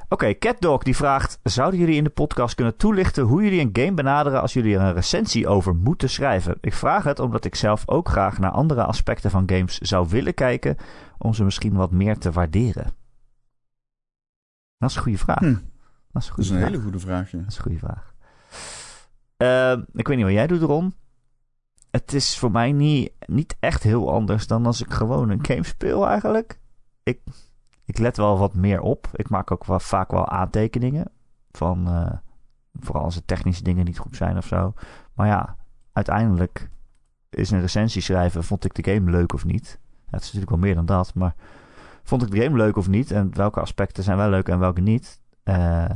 Oké, CatDog die vraagt... Zouden jullie in de podcast kunnen toelichten hoe jullie een game benaderen als jullie er een recensie over moeten schrijven? Ik vraag het omdat ik zelf ook graag naar andere aspecten van games zou willen kijken... om ze misschien wat meer te waarderen. Dat is een goede vraag. Hm. Dat is een Dat goede is een vraag. hele goede vraag, ja. Dat is een goede vraag. Eh, ik weet niet wat jij doet, Ron. Het is voor mij niet, niet echt heel anders dan als ik gewoon een game speel eigenlijk. Ik, ik let wel wat meer op. Ik maak ook wel, vaak wel aantekeningen. Van, eh, vooral als de technische dingen niet goed zijn of zo. Maar ja, uiteindelijk is een recensie schrijven. Vond ik de game leuk of niet? Het is natuurlijk wel meer dan dat. Maar vond ik de game leuk of niet? En welke aspecten zijn wel leuk en welke niet? Eh,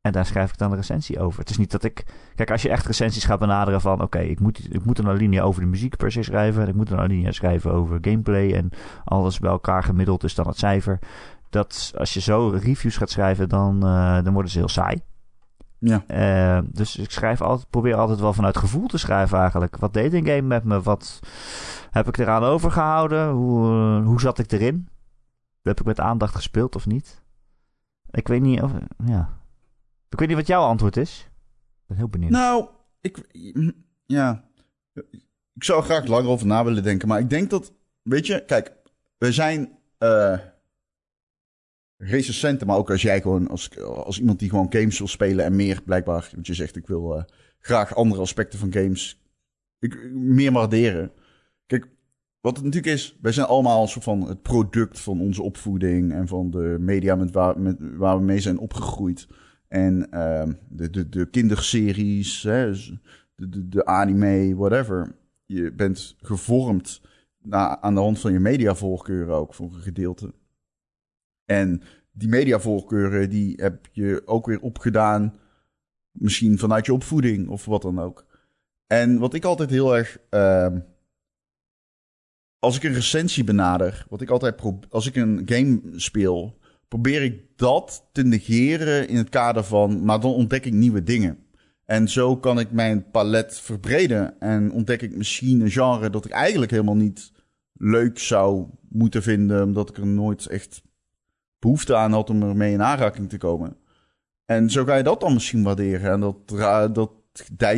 en daar schrijf ik dan een recensie over. Het is niet dat ik. Kijk, als je echt recensies gaat benaderen van. Oké, ik, moet, ik moet een alinea over de muziek per se schrijven. En ik moet een alinea schrijven over gameplay. En alles bij elkaar gemiddeld is dan het cijfer. Dat als je zo reviews gaat schrijven, dan, eh, dan worden ze heel saai. Ja. Eh, dus ik schrijf altijd, probeer altijd wel vanuit gevoel te schrijven eigenlijk. Wat deed een game met me? Wat heb ik eraan overgehouden? Hoe, eh, hoe zat ik erin? Heb ik met aandacht gespeeld of niet? Ik weet niet of... Ja. Ik weet niet wat jouw antwoord is. Ik ben heel benieuwd. Nou, ik... Ja. Ik zou graag langer over na willen denken. Maar ik denk dat... Weet je, kijk. We zijn... eh recensenten, maar ook als jij gewoon... Als, als iemand die gewoon games wil spelen en meer blijkbaar... Want je zegt, ik wil eh, graag andere aspecten van games... Ik, meer waarderen. Kijk, wat het natuurlijk is... Wij zijn allemaal een soort van het product van onze opvoeding... en van de media met, waar we mee zijn opgegroeid... En ehm, de, de, de kinderseries, hè, de, de, de anime, whatever. je bent gevormd na, aan de hand van je mediavoorkeuren ook voor een gedeelte. En die mediavoorkeuren die heb je ook weer opgedaan, misschien vanuit je opvoeding of wat dan ook. En wat ik altijd heel erg, ehm, als ik een recensie benader, wat ik altijd als ik een game speel, probeer ik dat te negeren in het kader van, maar dan ontdek ik nieuwe dingen. En zo kan ik mijn palet verbreden en ontdek ik misschien een genre dat ik eigenlijk helemaal niet leuk zou moeten vinden, omdat ik er nooit echt behoefte aan had om ermee in aanraking te komen. En zo ga je dat dan misschien waarderen. En dat, dat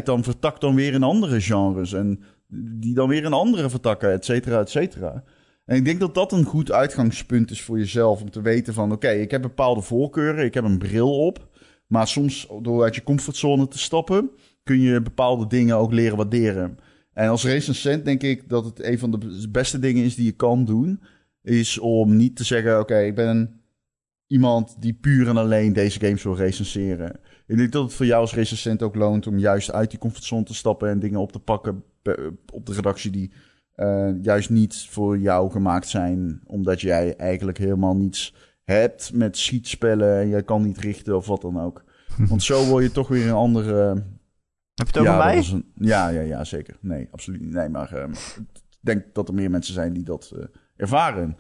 dan, vertakt dan weer in andere genres. En die dan weer in andere vertakken, et cetera, et cetera. En ik denk dat dat een goed uitgangspunt is voor jezelf. Om te weten van, oké, ik heb bepaalde voorkeuren. Ik heb een bril op. Maar soms, door uit je comfortzone te stappen, kun je bepaalde dingen ook leren waarderen. En als recensent denk ik dat het een van de beste dingen is die je kan doen. Is om niet te zeggen, oké, ik ben iemand die puur en alleen deze games wil recenseren. Ik denk dat het voor jou als recensent ook loont om juist uit die comfortzone te stappen en dingen op te pakken op de redactie die uh, juist niet voor jou gemaakt zijn, omdat jij eigenlijk helemaal niets hebt met schietspellen en jij kan niet richten of wat dan ook. <laughs> Want zo word je toch weer een andere. Heb je het over mij? Een, ja, ja, ja, zeker. Nee, absoluut niet. Nee, maar uh, ik denk dat er meer mensen zijn die dat uh, ervaren.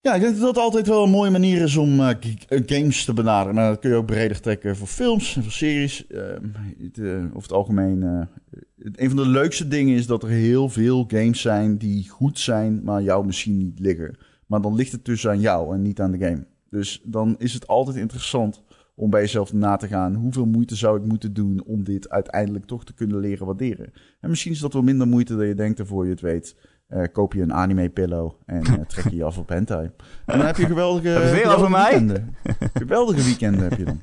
Ja, ik denk dat dat altijd wel een mooie manier is om uh, games te benaderen. Maar dat kun je ook breder trekken voor films en voor series. Uh, het, uh, over het algemeen. een van de leukste dingen is dat er heel veel games zijn die goed zijn, maar jou misschien niet liggen. Maar dan ligt het dus aan jou en niet aan de game. Dus dan is het altijd interessant om bij jezelf na te gaan. Hoeveel moeite zou ik moeten doen om dit uiteindelijk toch te kunnen leren waarderen? En misschien is dat wel minder moeite dan je denkt ervoor je het weet. Uh, koop je een anime pillow en uh, trek je je af op hentai. En dan heb je geweldige, geweldige over mij? weekenden. geweldige weekenden heb je dan.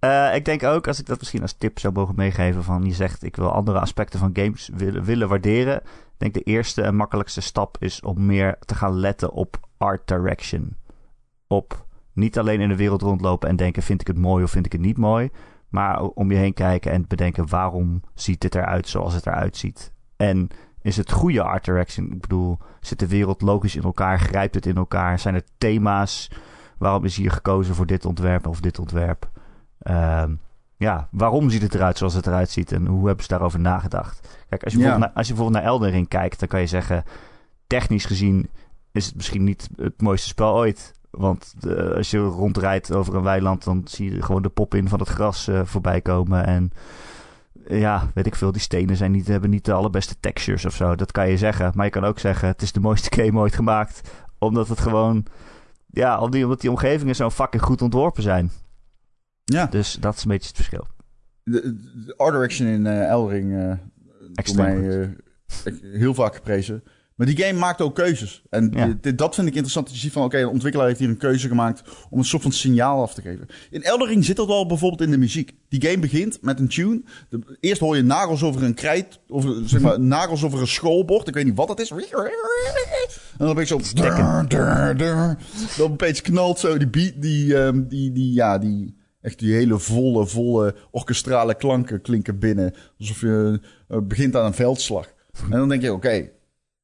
Uh, <laughs> ik denk ook, als ik dat misschien als tip zou mogen meegeven, van je zegt ik wil andere aspecten van games willen, willen waarderen. Ik denk de eerste en makkelijkste stap is om meer te gaan letten op art direction. Op niet alleen in de wereld rondlopen en denken vind ik het mooi of vind ik het niet mooi. Maar om je heen kijken en bedenken waarom ziet dit eruit zoals het eruit ziet. En is het goede art direction? Ik bedoel, zit de wereld logisch in elkaar? Grijpt het in elkaar? Zijn er thema's? Waarom is hier gekozen voor dit ontwerp of dit ontwerp? Uh, ja, waarom ziet het eruit zoals het eruit ziet en hoe hebben ze daarover nagedacht? Kijk, als je, bijvoorbeeld, naar, als je bijvoorbeeld naar Elden Ring kijkt, dan kan je zeggen, technisch gezien is het misschien niet het mooiste spel ooit. Want uh, als je rondrijdt over een weiland, dan zie je gewoon de pop in van het gras uh, voorbij komen. En ja, weet ik veel, die stenen zijn niet, hebben niet de allerbeste textures of zo. Dat kan je zeggen. Maar je kan ook zeggen, het is de mooiste <laughs> game ooit gemaakt. Omdat het gewoon, ja, omdat die omgevingen zo fucking goed ontworpen zijn. Ja. Dus dat is een beetje het verschil. De, de art direction in uh, Eldering, uh, mij uh, heel vaak geprezen. Maar die game maakt ook keuzes. En ja. dit, dat vind ik interessant. Dat je ziet van, oké, okay, de ontwikkelaar heeft hier een keuze gemaakt om een soort van signaal af te geven. In Eldering zit dat al bijvoorbeeld in de muziek. Die game begint met een tune. De, eerst hoor je nagels over een krijt, of zeg maar, nagels over een schoolbord. Ik weet niet wat dat is. En dan ben ik zo... Dur, dur, dur. Dan opeens knalt zo die beat, die, um, die, die, ja, die... Echt die hele volle, volle orkestrale klanken klinken binnen. Alsof je uh, begint aan een veldslag. En dan denk je, oké, okay,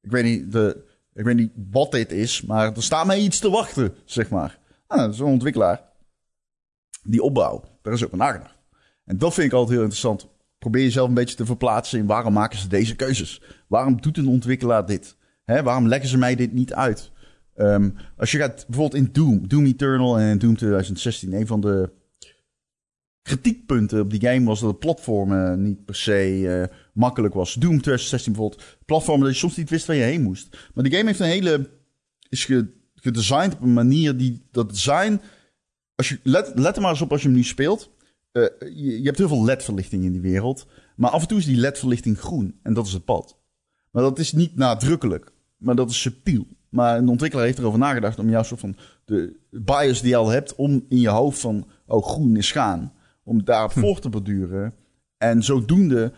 ik weet niet, de, ik weet niet wat dit is, maar er staat mij iets te wachten, zeg maar. Ah, Zo'n ontwikkelaar. Die opbouw, daar is ook aan nagedacht. En dat vind ik altijd heel interessant. Probeer jezelf een beetje te verplaatsen in waarom maken ze deze keuzes? Waarom doet een ontwikkelaar dit? Hè, waarom leggen ze mij dit niet uit? Um, als je gaat bijvoorbeeld in Doom, Doom Eternal en Doom 2016, een van de kritiekpunten op die game was dat het platformen niet per se uh, makkelijk was. Doom 2016 bijvoorbeeld, platformen dat je soms niet wist waar je heen moest. Maar die game heeft een hele, is ge, gedesigned op een manier die, dat design, als je, let, let er maar eens op als je hem nu speelt. Uh, je, je, hebt heel veel LED-verlichting in die wereld, maar af en toe is die LED-verlichting groen en dat is het pad. Maar dat is niet nadrukkelijk, maar dat is subtiel. Maar een ontwikkelaar heeft erover nagedacht om jouw soort van de bias die je al hebt, om in je hoofd van, oh groen is gaan om daarop hm. voor te borduren. En zodoende,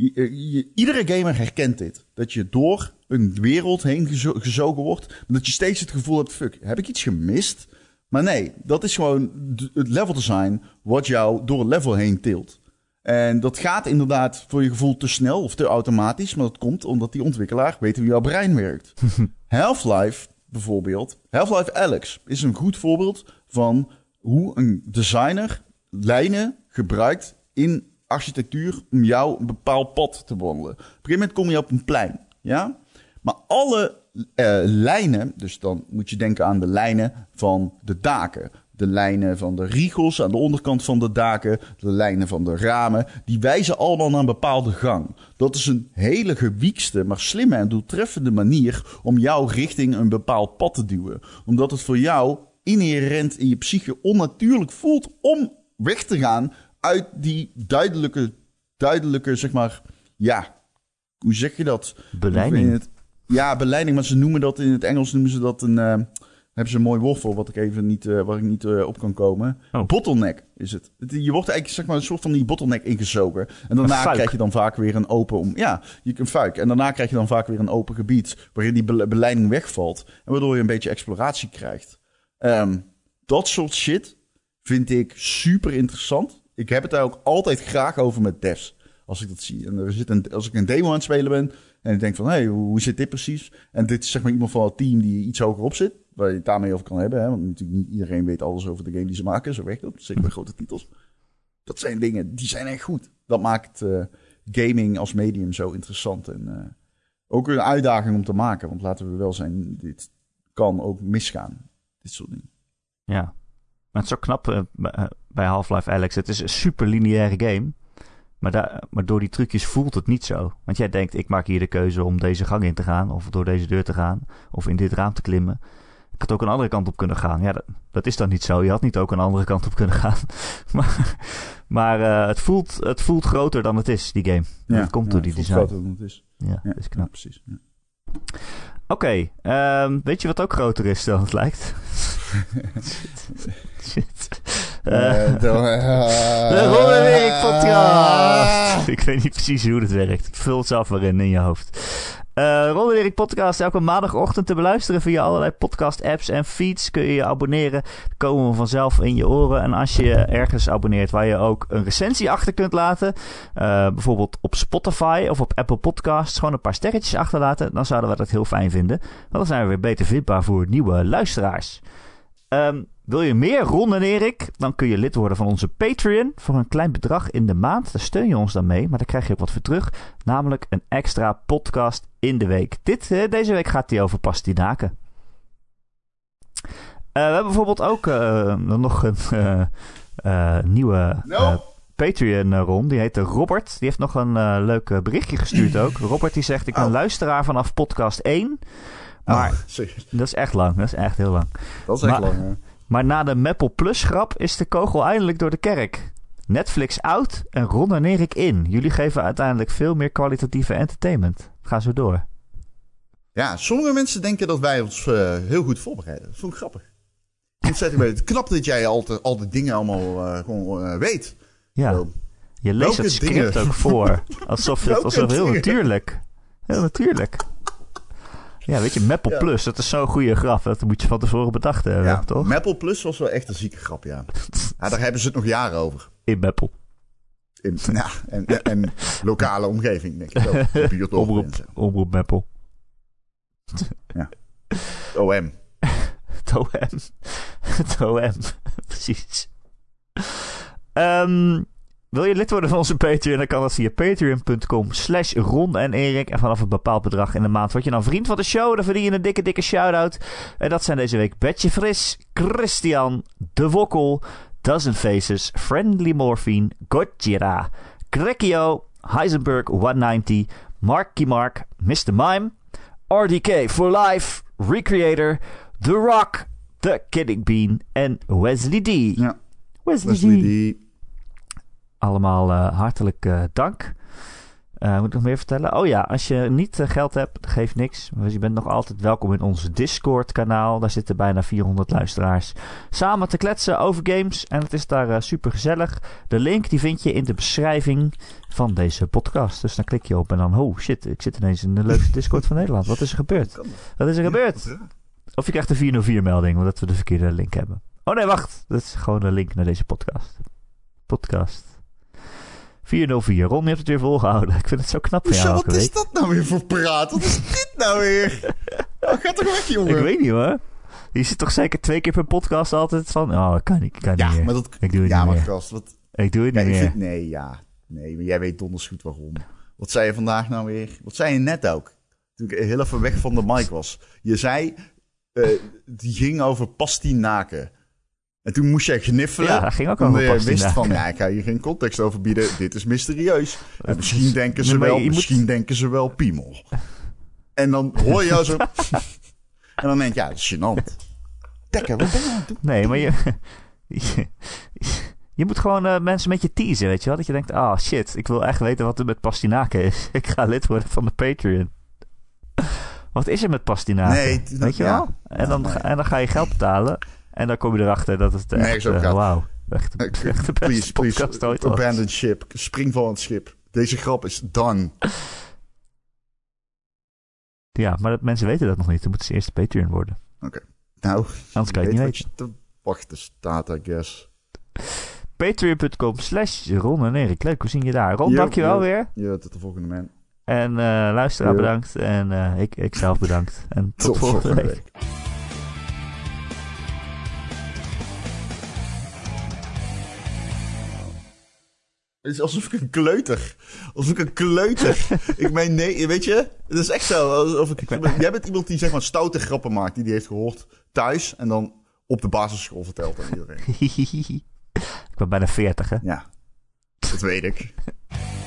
je, je, iedere gamer herkent dit. Dat je door een wereld heen gezo gezogen wordt. Dat je steeds het gevoel hebt, fuck, heb ik iets gemist? Maar nee, dat is gewoon het level design wat jou door het level heen tilt. En dat gaat inderdaad voor je gevoel te snel of te automatisch. Maar dat komt omdat die ontwikkelaar weet hoe jouw brein werkt. <laughs> Half-Life bijvoorbeeld. Half-Life Alex is een goed voorbeeld van hoe een designer lijnen gebruikt in architectuur om jou een bepaald pad te wandelen. Op een gegeven moment kom je op een plein, ja? Maar alle eh, lijnen, dus dan moet je denken aan de lijnen van de daken. De lijnen van de riegels aan de onderkant van de daken, de lijnen van de ramen, die wijzen allemaal naar een bepaalde gang. Dat is een hele gewiekste, maar slimme en doeltreffende manier om jou richting een bepaald pad te duwen. Omdat het voor jou inherent in je psyche onnatuurlijk voelt om weg te gaan uit die duidelijke, duidelijke, zeg maar, ja, hoe zeg je dat? Beleiding. Het- ja, beleiding, maar ze noemen dat in het Engels noemen ze dat een, eh, hebben ze een mooi woord voor, wat ik even niet, eh, waar ik niet eh, op kan komen. Oh. Bottleneck is het. Je wordt eigenlijk zeg maar een soort van die bottleneck ingezogen. En daarna krijg je dan vaak weer een open, om, ja, je een fuik. En daarna krijg je dan vaak weer een open gebied waarin die bele- beleiding wegvalt. En waardoor je een beetje exploratie krijgt. Ehm, dat soort shit vind ik super interessant. Ik heb het daar ook altijd graag over met devs. Als ik dat zie. En er zit een, als ik een demo aan het spelen ben. En ik denk van, hé, hey, hoe zit dit precies? En dit is zeg maar iemand van het team die iets hoger op zit. Waar je het daarmee over kan hebben. Hè? Want natuurlijk niet iedereen weet alles over de game die ze maken. Zo werkt dat. Zeker bij grote titels. Dat zijn dingen, die zijn echt goed. Dat maakt eh, gaming als medium zo interessant. En eh, ook een uitdaging om te maken. Want laten we wel zijn, dit kan ook misgaan. Dit soort dingen. Ja. Maar het is knap eh, bij- Half-Life Alex. Het is een super lineaire game. Maar, daar, maar door die trucjes voelt het niet zo. Want jij denkt, ik maak hier de keuze om deze gang in te gaan. Of door deze deur te gaan. Of in dit raam te klimmen. Ik had ook een andere kant op kunnen gaan. Ja, dat, dat is dan niet zo. Je had niet ook een andere kant op kunnen gaan. <laughs> maar maar eh, het, voelt, het voelt groter dan het is, die game. dat komt door die voelt design. groter dan het is. Ja, Ja, dat is ja, knap. precies. Ja. Oké, ehm, weet je wat ook groter is dan het lijkt? <laughs> Shit. Shit. Eh, Eh, eh, <laughs> de Ron en Erik podcast. <laughs> Ik weet niet precies hoe het werkt. Vul het zelf maar in in je hoofd. Ron en Erik podcast elke maandagochtend te beluisteren via allerlei podcast apps en feeds. Kun je je abonneren. Komen we vanzelf in je oren. En als je je ergens abonneert waar je ook een recensie achter kunt laten. bijvoorbeeld op Spotify of op Apple Podcasts. Gewoon een paar sterretjes achterlaten. Dan zouden we dat heel fijn vinden. Want dan zijn we weer beter vindbaar voor nieuwe luisteraars. Ehm, wil je meer Ron en Erik? Dan kun je lid worden van onze Patreon voor een klein bedrag in de maand. Daar steun je ons dan mee, maar daar krijg je ook wat voor terug. Namelijk een extra podcast in de week. Dit, eh, deze week gaat die over pastinaken. Eh, we hebben bijvoorbeeld ook eh, nog een <laughs> nieuwe No. eh, Patreon eh, Ron. Die heet Robert. Die heeft nog een leuk berichtje gestuurd ook. <clears throat> Robert die zegt, ik ben Oh. luisteraar vanaf podcast 1. Maar Oh, sorry. dat is echt lang. Dat is echt heel lang. dat is echt maar- lang. hè. Maar na de Maple Plus grap is de kogel eindelijk door de kerk. Netflix out en Ron en Erik in. Jullie geven uiteindelijk veel meer kwalitatieve entertainment. Ga zo door. Ja, sommige mensen denken dat wij ons eh, heel goed voorbereiden. Dat vond ik grappig. Ontzettend leuk. Knap dat jij altijd, altijd dingen allemaal eh, gewoon eh, weet. Ja, Zo. je leest welke het script dingen? ook voor. <laughs> Alsof het alsof heel dingen? natuurlijk. Heel natuurlijk. Ja, weet je, Maple Ja. Plus, dat is zo'n goede grap. Dat moet je van tevoren bedacht hebben, Ja, toch? Maple Plus was wel echt een zieke grap, ja. ja. Daar hebben ze het nog jaren over. In Maple. In, <laughs> ja, en, en, en lokale omgeving, denk ik over <laughs> Omroep, omroep Maple. OM. Het OM. <laughs> Het OM. Precies. Ehm, wil je lid worden van onze Patreon? Dan kan dat via patreon.com slash Ron en Erik. En vanaf een bepaald bedrag in de maand word je dan vriend van de show. Dan verdien je een dikke, dikke shout-out. En dat zijn deze week Betje Fris, Christian, De Wokkel, Dozen Faces, Friendly Morphine, Gojira, Grekio, Heisenberg 190, Marky Mark, Mr. Mime, RDK for Life, Recreator, The Rock, The Kidding Bean en Wesley D. Ja, Wesley, Wesley D. Allemaal eh, hartelijk eh, dank. Eh, moet ik nog meer vertellen? Oh ja, als je niet geld hebt, geeft niks. Dus je bent nog altijd welkom in ons Discord-kanaal. Daar zitten bijna 400 luisteraars samen te kletsen over games. En het is daar super gezellig. De link die vind je in de beschrijving van deze podcast. Dus dan klik je op en dan, oh shit, ik zit ineens in de leukste Discord van Nederland. Wat is er gebeurd? Wat is er gebeurd? Of je krijgt een 404-melding, omdat we de verkeerde link hebben. Oh nee, wacht. Dat is gewoon een link naar deze podcast. Podcast. 404. Ron, je hebt het weer volgehouden. <laughs> Ik vind het zo knap van jou wat is dat nou weer voor praat? Wat is dit nou weer? <laughs> Oh, ga toch weg, jongen. Ik weet niet hoor. Je zit toch zeker twee keer per podcast altijd van... Oh, ik kan niet, ik kan niet ja, meer. maar dat... Ik doe het ja, niet maar gast, wat... Ik doe het Ja, niet meer. vind- nee, ja. Nee, maar jij weet donders goed waarom. Wat zei je vandaag nou weer? Wat zei je net ook? Toen ik heel even weg van de mic was. Je zei, eh, die ging over pastinaken. En toen moest jij gniffelen. Ja, dat ging ook over je wist van, ja, ik ga hier geen context over bieden. Dit is mysterieus. <laughs> En misschien denken ze wel, moet- misschien denken ze wel piemel. En dan hoor je jou zo... <laughs> en dan denk je, ja, dat is gênant. Dekker, wat ben je aan het doen? Nee, maar je... je, <laughs> je moet gewoon eh, mensen met je teasen, weet je wel? Dat je denkt, ah shit, ik wil echt weten wat er met pastinaken is. Ik ga lid worden van de Patreon. Wat is er met pastinaken? Nee, weet je ja. wel? En, dan, en dan ga je geld betalen. En dan kom je erachter dat het echt... Gaat. Wauw. Echt, echt de beste Please, podcast please, ooit was. abandon ship. Spring van het schip. Deze grap is done. Ja, maar dat, mensen weten dat nog niet. Dan moeten ze eerst Patreon worden. Nou, Anders kan je het niet weten. te wachten staat, I guess. Patreon.com slash Ron en Erik. Leuk, hoe zien je daar? Ron, Yo, dankjewel yo. weer. Ja, tot de volgende man. En eh luisteraar bedankt. En eh, ik, ik zelf bedankt. En tot, Tot volgende week. Het is alsof ik een kleuter. Alsof ik een kleuter. <laughs> ik meen, nee, weet je? Het is echt zo. Alsof ik, jij bent iemand die zeg maar stoute grappen maakt. Die die heeft gehoord thuis. En dan op de basisschool vertelt aan iedereen. <laughs> ik ben bijna 40, hè? Ja, dat weet ik. <laughs>